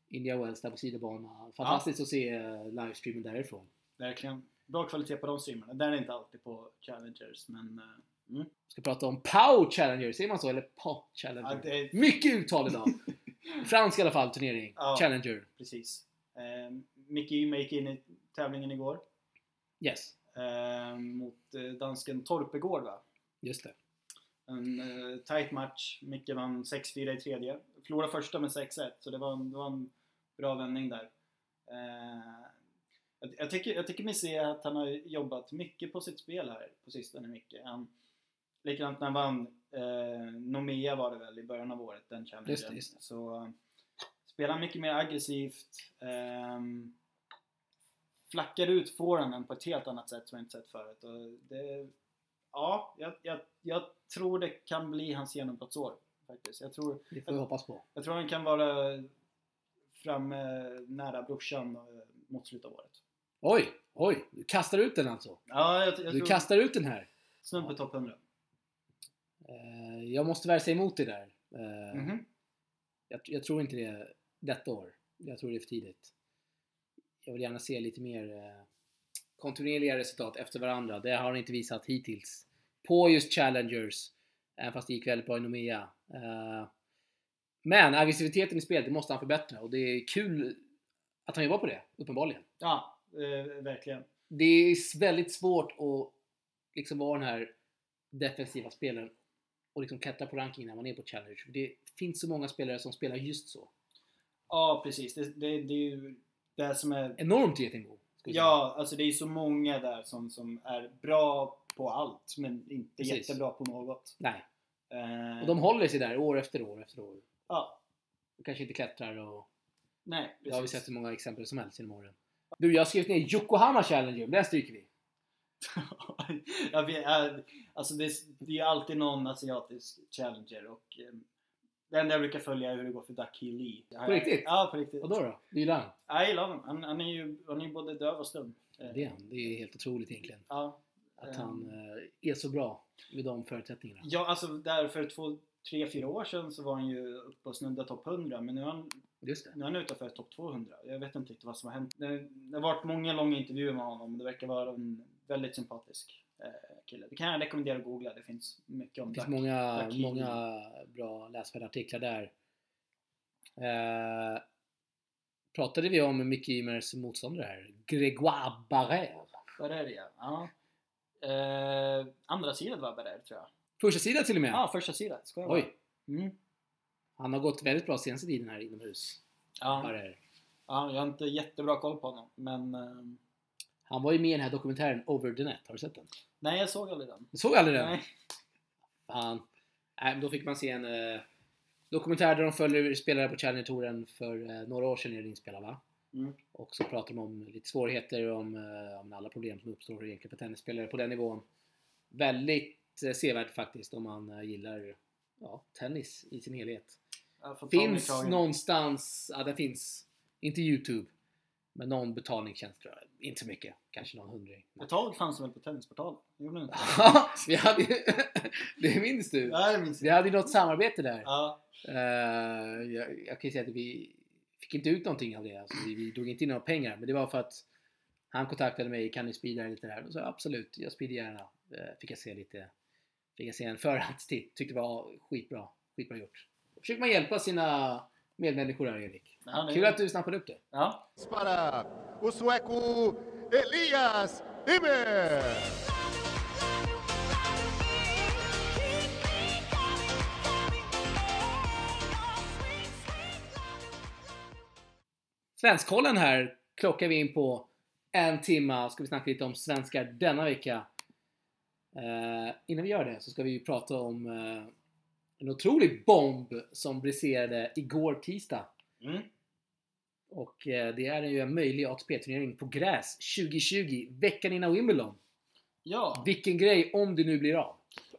India Wells där på sidobanan. Fantastiskt att se eh, livestreamen därifrån. Verkligen. Bra kvalitet på de streamarna. Den är inte alltid på Challengers, men... eh, mm. Ska prata om Pau Challenger, säger man så? Eller Pau Challenger? Ja, det Mycket uttal idag! Fransk i alla fall, turnering. Ja. Challenger. precis. Eh, Mickey Yme gick in i tävlingen igår. Yes, Eh, mot dansken Torpegård, va? just det. En eh, tight match. Micke vann 6-4 i tredje. Förlorade första med 6-1, så det var, en, det var en bra vändning där. Eh, jag, jag, tycker, jag tycker mig se att han har jobbat mycket på sitt spel här på sistone, Micke. Han, likadant när han vann eh, Nomea var det väl i början av året, den challengen. Just just. Så eh, spelar mycket mer aggressivt. ehm, flackar ut forehanden på ett helt annat sätt som jag inte sett förut. Och det, ja, jag, jag, jag tror det kan bli hans genombrottsår. Faktiskt. Jag tror, Det får vi hoppas på. jag tror han kan vara framme nära brorsan eh, mot slutet av året. Oj, oj! Du kastar ut den alltså? Ja, jag, jag Du tror kastar ut den här? snudd på topp 100. Eh, jag måste väl säga emot det där. Eh, Mhm. jag, jag tror inte det detta år. Jag tror det är för tidigt. Jag vill gärna se lite mer eh, kontinuerliga resultat efter varandra. Det har han inte visat hittills. På just Challengers. Även fast det gick väldigt bra i Nomea. Men aggressiviteten i spelet, det måste han förbättra. Och det är kul att han jobbar på det, uppenbarligen. Ja, eh, verkligen. Det är väldigt svårt att liksom vara den här defensiva spelaren och liksom klättra på rankingen när man är på Challenge. Det finns så många spelare som spelar just så. Ja, precis. Det, det, det är ju det som är... Enormt getingbo. säga. Ja, alltså det är så många där som, som är bra på allt, men inte Precis. jättebra på något. Nej. Eh, Och de håller sig där år efter år efter år. Ja, De kanske inte klättrar och... nej, Det har vi precis. sett så många exempel som helst genom åren. Du, jag har skrivit ner Yokohama Challenger. Den stryker vi. jag vet, alltså det, det är ju alltid någon asiatisk challenger och eh, det enda jag brukar följa är hur det går för Ducky Lee. På riktigt? Ja, på riktigt. Vadå då? Du gillar han? Ja, Jag gillar honom. Han, han är ju han är ju både döv och stum. Det är han. Det är helt otroligt egentligen. Ja. Att Ehm. han eh, är så bra med de förutsättningarna. Ja, alltså där för två, tre, fyra år sedan så var han ju uppe och snudda topp 100 men nu är han, Just det. nu är han utanför topp 200. Jag vet inte riktigt vad som har hänt. Det, det har varit många långa intervjuer med honom det verkar vara en väldigt sympatisk eh, kille. Det kan jag rekommendera att googla. Det finns mycket om Det finns Duck- många, många bra läsvärda artiklar där. Eh, pratade vi om Mickey Ymers motståndare här? Grégoire Barrère. Det ja? ja. Eh, andra sidan var Berger tror jag. Första sidan till och med. Ja, första sidan. Ska jag Oj. Mm. Han har gått väldigt bra senaste tiden här inomhus. Ja. Barrère. ja, jag har inte jättebra koll på honom men eh, Han var ju med i den här dokumentären Over the Net. Har du sett den? nej, jag såg aldrig den. Du såg aldrig den? Nej. Fan. Nej, men då fick man se en eh, dokumentär där de följer spelare på Challenger-touren för eh, några år sedan är den inspelad va? Mm. Och så pratar de om lite svårigheter om, eh, om alla problem som uppstår egentligen för tennisspelare på den nivån. Väldigt eh, sevärd faktiskt om man eh, gillar ja, tennis i sin helhet. Finns någonstans, ja det finns, inte Youtube, men någon betalningstjänst tror jag. Inte så mycket, kanske någon hundring. Ett tag fanns det väl på Tennisportalen? Gjorde det inte? Ja, vi hade ju, det minns du? Ja, det minns Vi jag. hade ju något samarbete där. Ja, Eh, jag, jag kan ju säga att vi fick inte ut någonting av det. Alltså, vi, vi drog inte in några pengar. Men det var för att han kontaktade mig. Kan ni speeda lite där? Och så absolut, jag speedar gärna. Eh, fick jag se lite. Fick jag se en förhandstitt. Tyckte det var skitbra. Skitbra gjort. Då försöker man hjälpa sina medmänniskor här Erik. Ja, Kul att du snappade upp det. ja. para o sueco Elias Ymer. Svenskkollen här klockar vi in på en timma. Ska vi snacka lite om svenskar denna vecka. Eh, innan vi gör det så ska vi ju prata om eh, en otrolig bomb som briserade igår tisdag. Mm. Och eh, det är ju en möjlig ATP-turnering på gräs 2020, veckan innan Wimbledon. ja. Vilken grej om det nu blir av.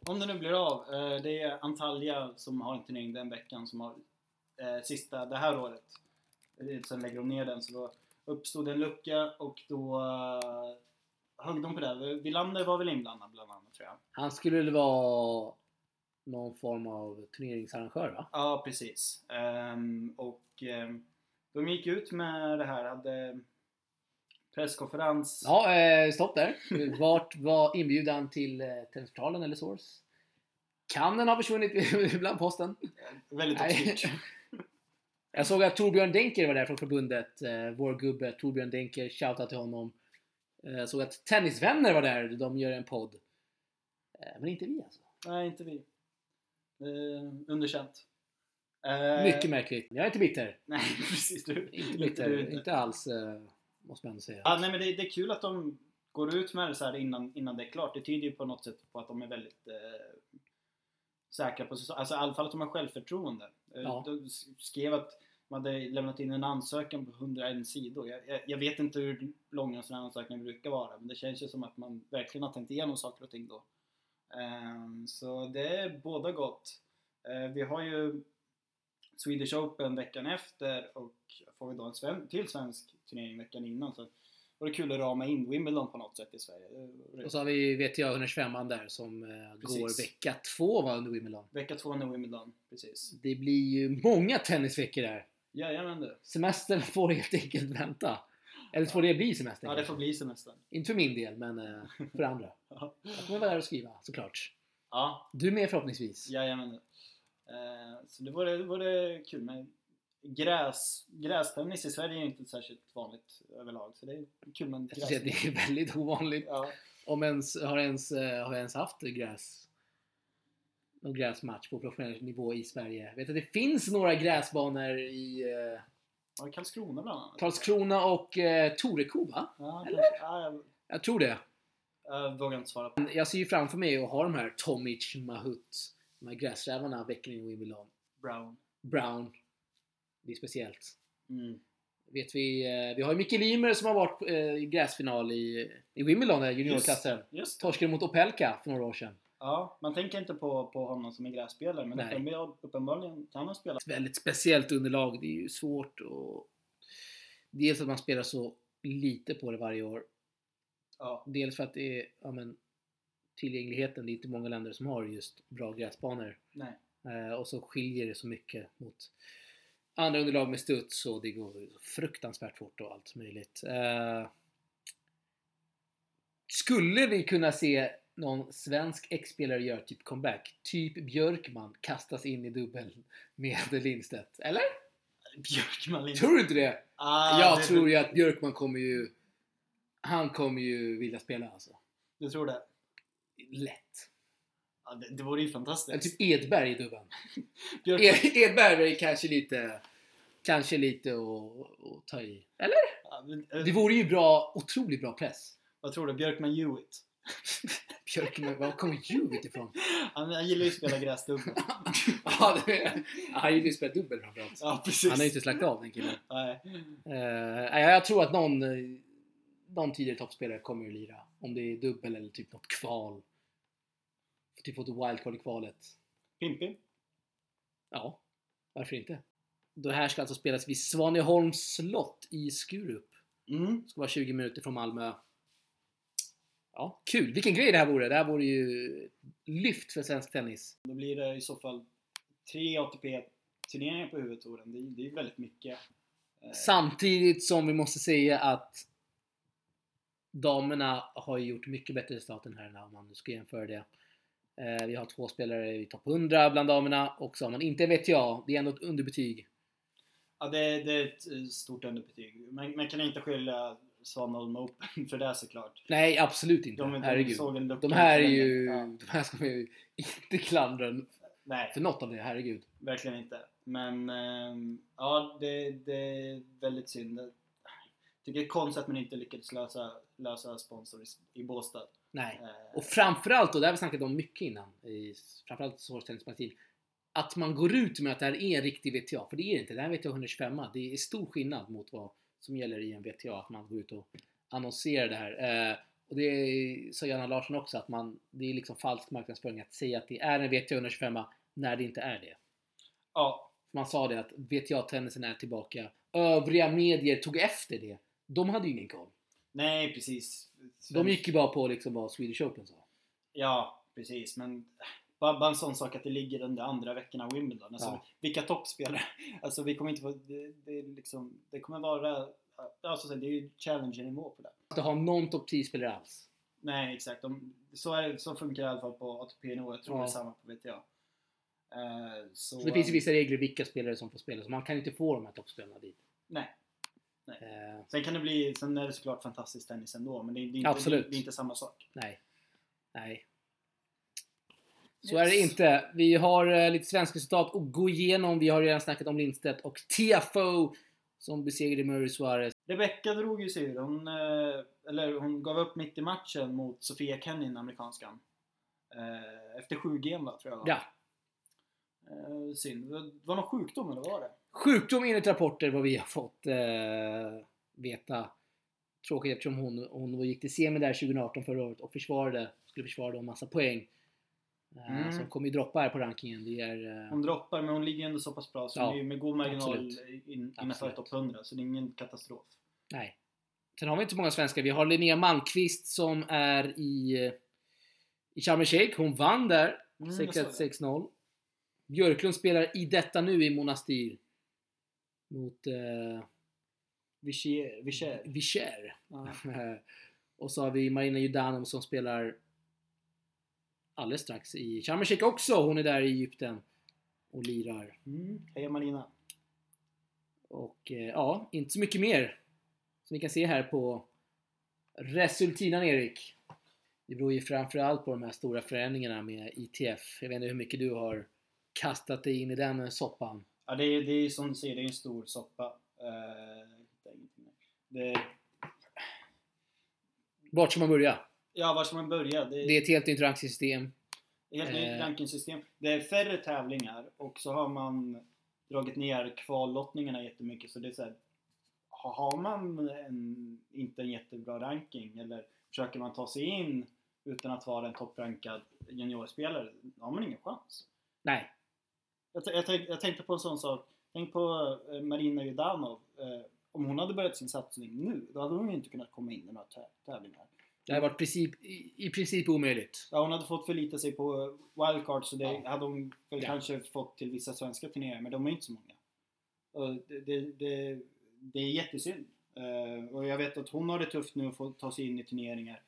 Om det nu blir av. eh, Det är Antalya som har en turnering den veckan som har eh, sista det här året. Sen lägger de ner den så då uppstod en lucka och då högg de på det. Wilander var väl inblandad bland annat tror jag. Han skulle väl vara någon form av turneringsarrangör va? Ja, precis. Ehm, och ehm, de gick ut med det här, hade presskonferens. Ja, eh, stopp där. Vart var inbjudan till eh, Tennisportalen eller Source? Kan den ha försvunnit bland posten? Väldigt obskyrt. Jag såg att Torbjörn Denker var där från förbundet. Eh, vår gubbe Torbjörn Denker, shoutout till honom. Eh, Jag såg att Tennisvänner var där, de gör en podd. Eh, men inte vi alltså. Nej, inte vi. Eh, underkänt. Eh, Mycket märkligt. Jag är inte bitter. Nej, precis. Du, Inte du bitter. är Inte alls, eh, måste man ändå säga. Ja, nej, men det, det är kul att de går ut med det så här innan, innan det är klart, det tyder ju på något sätt på att de är väldigt eh, säkra på sig. Alltså i alla fall att de har självförtroende. Eh, Ja. De skrev att de hade lämnat in en ansökan på 101 sidor. Jag, jag, jag vet inte hur lång en sån här ansökan brukar vara, men det känns ju som att man verkligen har tänkt igenom saker och ting då. Ehm, så det är båda gott. Eh, vi har ju Swedish Open veckan efter och får vi då en sven- till svensk turnering veckan innan. Så var det kul att rama in Wimbledon på något sätt i Sverige. Och så har vi VTA 125 där som eh, Precis. går vecka två va, under Wimbledon. Vecka två när Wimbledon, precis. Det blir ju många tennisveckor där. Jajamän du. Semestern får helt enkelt vänta. Eller får det bli semester? Ja, det får bli semestern. Inte för min del, men eh, för andra. Ja. Jag kommer vara där och skriva, såklart. Ja, Du med förhoppningsvis. jajamän. Eh, så det vore, det vore kul med gräs, grästennis i Sverige är inte särskilt vanligt överlag. Så det är kul med att det är väldigt ovanligt. Ja. Om ens, har ens, eh, har ens haft gräs någon gräsmatch på professionell nivå i Sverige. Jag vet att det finns några gräsbanor i eh, Ja, Karlskrona bland annat. Karlskrona och eh, Torekov va? Ja, Eller? Ja, jag, Jag tror det. jag vågar inte svara på. Jag ser ju framför mig att ha de här Tomic, Mahut, de här gräsrävarna veckan in i Wimbledon. Brown. Brown. Det är speciellt. Mm. Vet vi, eh, vi har ju Micke Lymer som har varit eh, i gräsfinal i, i Wimbledon, där juniorklassen. Torskade mot Opelka för några år sedan. Ja, man tänker inte på, på honom som en grässpelare, men Nej. uppenbarligen, kan han spela. Ett väldigt speciellt underlag. Det är ju svårt och Dels att man spelar så lite på det varje år. Ja. Dels för att det är ja, men, tillgängligheten. Det är inte många länder som har just bra gräsbanor. Eh, och så skiljer det så mycket mot andra underlag med studs och det går fruktansvärt fort och allt möjligt. Eh, skulle vi kunna se någon svensk ex-spelare göra typ comeback? Typ Björkman kastas in i dubbel med Lindstedt? Eller? Björkman Tror du inte det? Ah, jag det- tror ju att Björkman kommer ju... Han kommer ju vilja spela alltså. Du tror det? Lätt. Ja, det, det vore ju fantastiskt. Eller typ Edberg i dubbeln. Ed, Edberg är kanske lite... Kanske lite att ta i. Eller? ja, men, eh, Det vore ju bra, otroligt bra press. Vad tror du? Björkman Hewitt? Björkman, var kommer Hewitt ifrån? Han, han gillar ju att spela gräsdubbel. ja, det är, han vill ju spela dubbel framförallt. ja, precis. Han har ju inte slagt av den killen. Nej. Eh, jag tror att någon, eh, någon tidigare toppspelare kommer att lira. Om det är dubbel eller typ något kval. Typ fått wildcard i kvalet. Pimpi? Ja, varför inte? Det här ska alltså spelas vid Svaneholms slott i Skurup. Mm. Det ska vara 20 minuter från Malmö. Ja, kul! Vilken grej det här vore! Det här vore ju lyft för svensk tennis. Då blir det i så fall tre ATP-turneringar på huvudtouren. Det, är- det är väldigt mycket. Eh, Samtidigt som vi måste säga att damerna har gjort mycket bättre resultat än herrarna om man nu ska jämföra det. Eh, vi har två spelare i topp 100 bland damerna och så har man inte vet jag, det är ändå ett underbetyg. Ja, det, det är ett eh, stort underbetyg. Man, man kan inte skylla Svanholm Open för det såklart. Nej, absolut inte. De, de herregud. såg en lucka De här är ju... Ja, De här ska man ju inte klandra nej, för något av det, herregud. verkligen inte. Men ehm, ja, det, det är väldigt synd. Jag tycker det är konstigt att man inte lyckades lösa, lösa sponsor i, i Båstad. Nej. Eh, Och framförallt, och det har vi snackat om mycket innan, i framförallt Magazine, att man går ut med att det här är en riktig VTA, för det är det inte. Det här är VTA 125 Det är stor skillnad mot vad som gäller i en VTA, att man går ut och annonserar det här. Eh, och det sa Janna Larsson också, att man, det är liksom falsk marknadsföring att säga att det är en VTA 125 när det inte är det. ja, Man sa det att VTA-tennisen är tillbaka. Övriga medier tog efter det. De hade ju ingen koll. nej precis. De gick ju bara på liksom vad Swedish Open sa. Ja, precis. Men bara, bara en sån sak att det ligger under andra veckorna av Wimbledon. Alltså, Ja. Vilka toppspelare? Alltså vi kommer inte få... Det, det, liksom, det kommer vara... Alltså, det är ju challenger-nivå på det. Att ha någon topp 10-spelare alls. Nej, exakt. De, så, är, så funkar det i alla fall på ATP-nivå. Jag tror Ja. det är samma på VTA. Eh, så, Så det finns ju vissa regler vilka spelare som får spela, så man kan inte få de här toppspelarna dit. Nej. Nej. Eh, Sen kan det bli... Sen är det såklart fantastisk tennis ändå, men det, det, är inte, det, det är inte samma sak. nej. Nej. Så Yes. är det inte. Vi har eh, lite svenska resultat att gå igenom. Vi har redan snackat om Lindstedt och TFO som besegrade Murray Suarez. Rebecca drog ju sig ur. Hon, eh, eller hon gav upp mitt i matchen mot Sofia Kenin, amerikanskan. Eh, efter 7 game va, tror jag va? Ja. Synd. Var det någon sjukdom eller vad var det? Sjukdom enligt rapporter vad vi har fått eh, veta. Tråkigt eftersom hon, hon gick till semi där 2018 förra året och försvarade, skulle försvara då en massa poäng. Eh, Mm. Så hon kommer ju droppa här på rankingen. Det är... Eh, Hon droppar, men hon ligger ändå så pass bra så Ja, det är med god marginal absolut. in, innanför topp 100. Så det är ingen katastrof. Nej. Sen har vi inte så många svenskar. Vi har Linnea Malmqvist som är i, eh, i Sharm el Sheikh. Hon vann där. Mm, jag 6-1, såg det. 6-0. Björklund spelar i detta nu i Monastir. Mot eh. Vicher. Vicher. Ja. och så har vi Marina Judanov som spelar alldeles strax i Sharm också. Hon är där i Egypten och lirar. Mm. Heja Marina. Och eh, ja, inte så mycket mer. Som vi kan se här på resultinan Erik. Det beror ju framförallt på de här stora förändringarna med ITF. Jag vet inte hur mycket du har kastat dig in i den eh, soppan. Ja, det är, det är som du säger, det är en stor soppa. Mer. det, Vart ska man börja? Ja, var ska man börja? Det, Det är ett helt nytt ranksystem. Helt nytt Eh. rankingsystem. Det är färre tävlingar och så har man dragit ner kvallottningarna jättemycket. Så det är så här, ha- har man en, inte en jättebra ranking eller försöker man ta sig in utan att vara en topprankad juniorspelare, då har man ingen chans. Nej. Jag, jag, tänk, jag tänkte på en sån sak. Tänk på eh, Marina Judanov. Eh, om hon hade börjat sin satsning nu, då hade hon ju inte kunnat komma in i några tä- tävlingar. Det har varit princip, i, i princip omöjligt. Ja, hon hade fått förlita sig på wildcard så det Ja. hade hon väl Ja. kanske fått till vissa svenska turneringar, men de är inte så många. Och det, det, det, det är jättesynd. Eh, och jag vet att hon har det tufft nu att få ta sig in i turneringar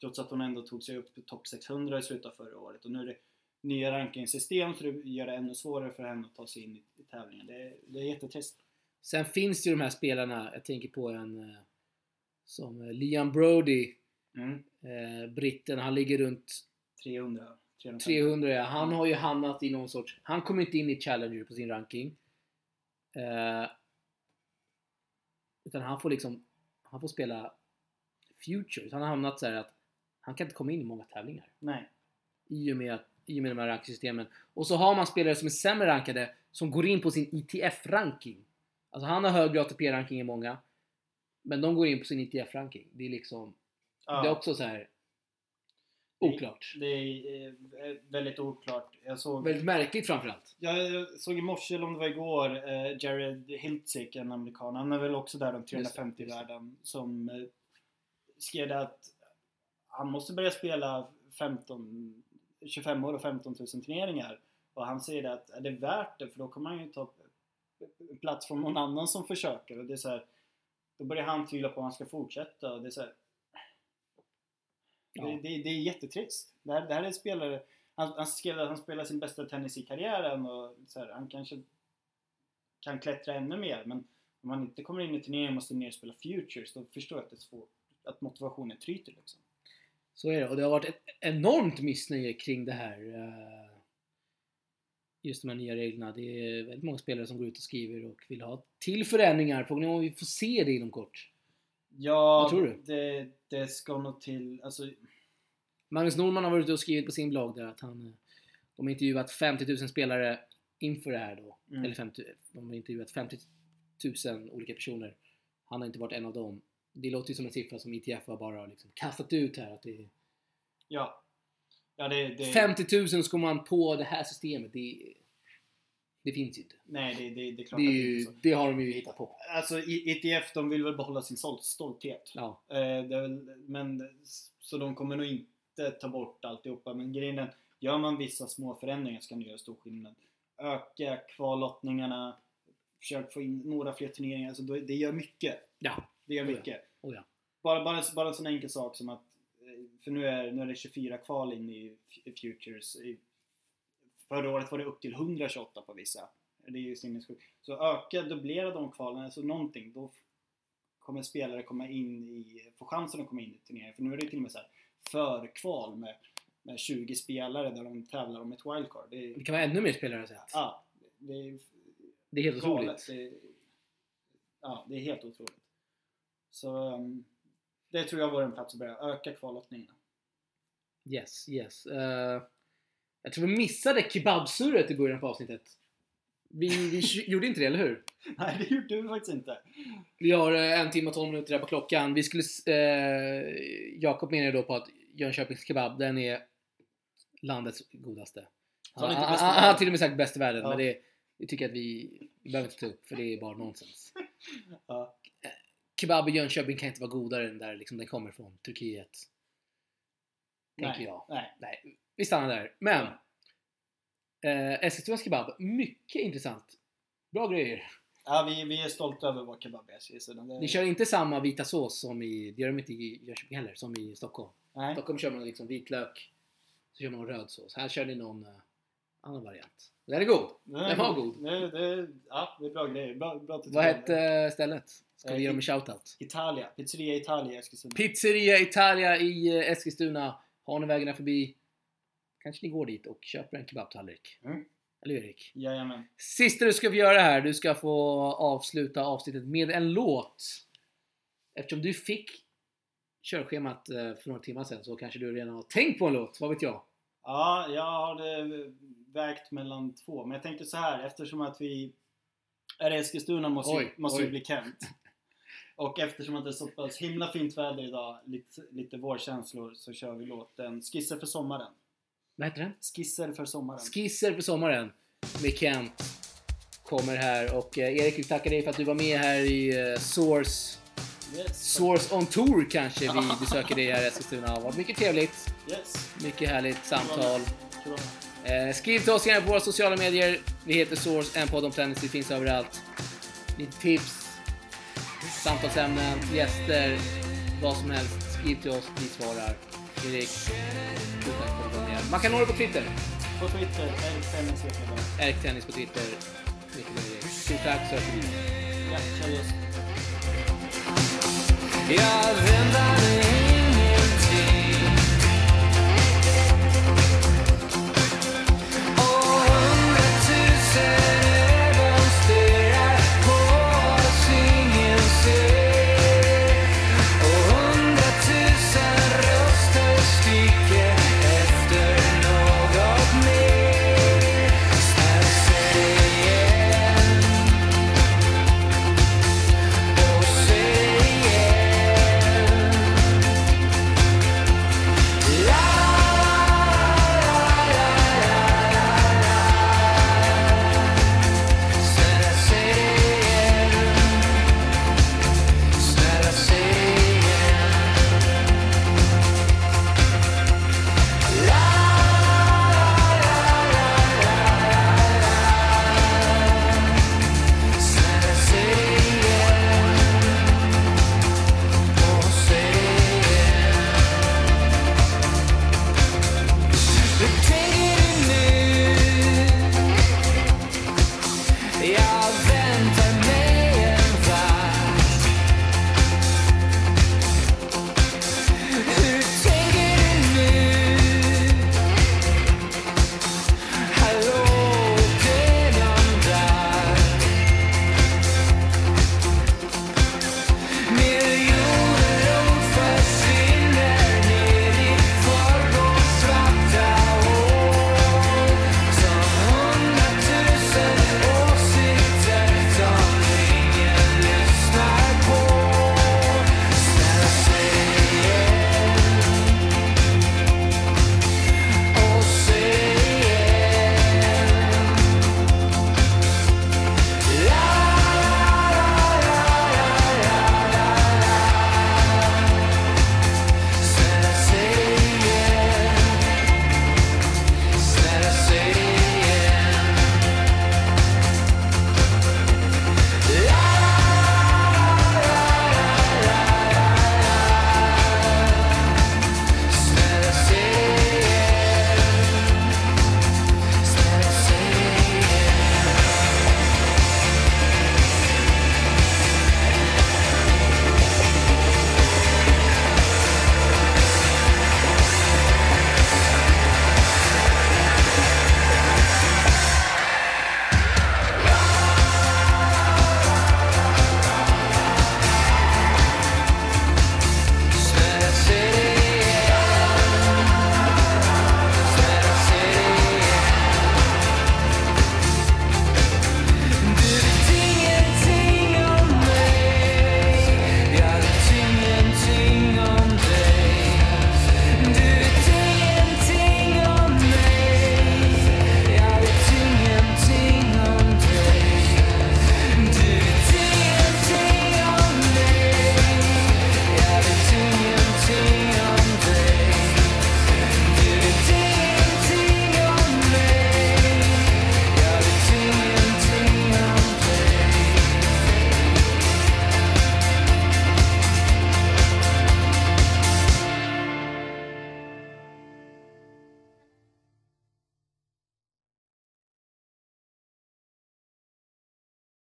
trots att hon ändå tog sig upp till topp 600 i slutet av förra året. Och nu är det nya rankingsystem så det gör det ännu svårare för henne att ta sig in i, i tävlingen. Det, det är jättetrist. Sen finns det ju de här spelarna, jag tänker på en eh, som eh, Liam Brody, Mm. eh, britten, han ligger runt 300. 350. 300 ja. Han har ju hamnat i någon sorts... Han kommer inte in i Challenger på sin ranking. Eh, utan han får liksom... Han får spela Futures. Han har hamnat så här att han kan inte komma in i många tävlingar. Nej. I och med, i och med de här ranksystemen. Och så har man spelare som är sämre rankade som går in på sin ITF-ranking. Alltså han har högre ATP-ranking än många. Men de går in på sin ITF-ranking. Det är liksom... Ja. Det är också så här oklart. Det är eh, väldigt oklart. Jag såg... Väldigt märkligt framförallt. Jag såg i morse, eller om det var igår, eh, Jared Hiltzik, en amerikan. Han är väl också där om 350 i det, det. världen. Som eh, skrev det att han måste börja spela 15, 25 år och 15 000 turneringar. Och han säger det att är det värt det? För då kommer han ju ta plats från någon annan som försöker. Och det är så här, då börjar han tvivla på om han ska fortsätta. Och det är så här, Ja. det, det, det är jättetrist. Det här, det här är spelare, han, han, spelar, han spelar sin bästa tennis i karriären och så här, han kanske kan klättra ännu mer men om han inte kommer in i turneringen och måste ner och spela Futures då förstår jag att det är svårt, att motivationen tryter liksom. Så är det. Och det har varit ett enormt missnöje kring det här. eh, Just de här nya reglerna. Det är väldigt många spelare som går ut och skriver och vill ha till förändringar. Frågan är om vi får se det inom kort. Ja, Vad tror du? Det, det ska nog till, alltså Magnus Norman har varit ute och skrivit på sin blogg där att han... eh, De har intervjuat 50 000 spelare inför det här då. Mm. Eller 50, de har intervjuat 50 000 olika personer. Han har inte varit en av dem. Det låter ju som en siffra som ITF har bara liksom kastat ut här. Att det ja. Ja, det, det 50 000 ska man på det här systemet. Det, det finns ju inte. Nej, det, det, det är klart Det, är det ju, är så. det har de ju hittat på. Alltså I- ITF, de vill väl behålla sin stol- stolthet. Ja. Eh, väl, men, så de kommer nog inte ta bort alltihopa. Men grejen är, gör man vissa små förändringar så kan det göra stor skillnad. Öka kvallottningarna, försök få in några fler turneringar. Alltså, det gör mycket. Ja. Det gör Oh ja. mycket. Oh ja. Bara, bara, bara en sån enkel sak som att, eh, för nu är, nu är det 24 kval in i Futures. I- Förra året var det upp till 128 på vissa. Det är ju sinnessjukt. Så öka, dubblera de kvalen, alltså någonting. Då kommer spelare komma in i, få chansen att komma in i turneringen. För nu är det till och med så här förkval med, med 20 spelare där de tävlar om ett wildcard. Det, är- Det kan vara ännu mer spelare sett. ja, det är Det är helt galet. otroligt. Det, är- ja, det är helt otroligt. Så um, det tror jag vore en plats att börja öka kvallottningarna. Yes, yes. Eh, jag tror vi missade kebabsurret i början på avsnittet. Vi, vi gjorde inte det, eller hur? Nej, det gjorde vi faktiskt inte. Vi har eh, en timme och 12 minuter där på klockan. Vi skulle... Eh, Jakob menar då på att Jönköpings kebab, den är landets godaste. Han, har till och med sagt bäst i världen, Ja. men det, det tycker jag att vi, vi behöver inte ta upp, för det är bara nonsens. Ja. Kebab i Jönköping kan inte vara godare än där liksom den kommer från, Turkiet. Tänker Nej, jag. nej. Nej, vi stannar där. Men, eh, Eskilstunas kebab, mycket intressant. Bra grejer. Ja, vi, vi är stolta över vår kebab i Eskilstuna. Ni kör inte samma vita sås som i, det gör de inte i Jönköping heller, som i Stockholm. Nej. I Stockholm kör man liksom vitlök, så kör man röd sås. Här kör ni någon eh, annan variant. Den är god! Nej, Den var god. Det, det, ja, det är bra grejer. Bra, bra Vad hette eh, stället? Ska vi ge dem en shoutout? Italia. Pizzeria Italia i Eskilstuna. Pizzeria Italia i eh, Eskilstuna. Har ni vägarna förbi, kanske ni går dit och köper en kebabtallrik. Mm. Eller Erik? Jajamän. Sista du ska få göra här, du ska få avsluta avsnittet med en låt. Eftersom du fick körschemat eh, för några timmar sedan så kanske du redan har tänkt på en låt, vad vet jag? Ja, jag har vägt mellan två. Men jag tänkte så här, eftersom att vi är i Eskilstuna måste, Oj, ju, måste oj. ju bli Kent. Och eftersom att det är så pass himla fint väder idag, lite, lite vårkänslor, så kör vi låten Skisser för sommaren. Vad heter den? Skisser för sommaren. Skisser för sommaren med Kent kommer här och eh, Erik vi tackar dig för att du var med här i eh, Source Yes. Source on Tour kanske vi besöker dig här i Eskilstuna. Det har varit mycket trevligt. Yes. Mycket härligt samtal. Eh, skriv till oss gärna på våra sociala medier. Vi heter Source, en podd om tennis. Vi finns överallt. Lite tips, samtalsämnen, gäster, vad som helst. Skriv till oss, vi svarar. Erik, tack för att du var med. Man kan nå dig på Twitter. På Twitter, Erik Tennis heter jag. Erik Tennis på Twitter. Stort tack så hörs vi. Ja. Jag dig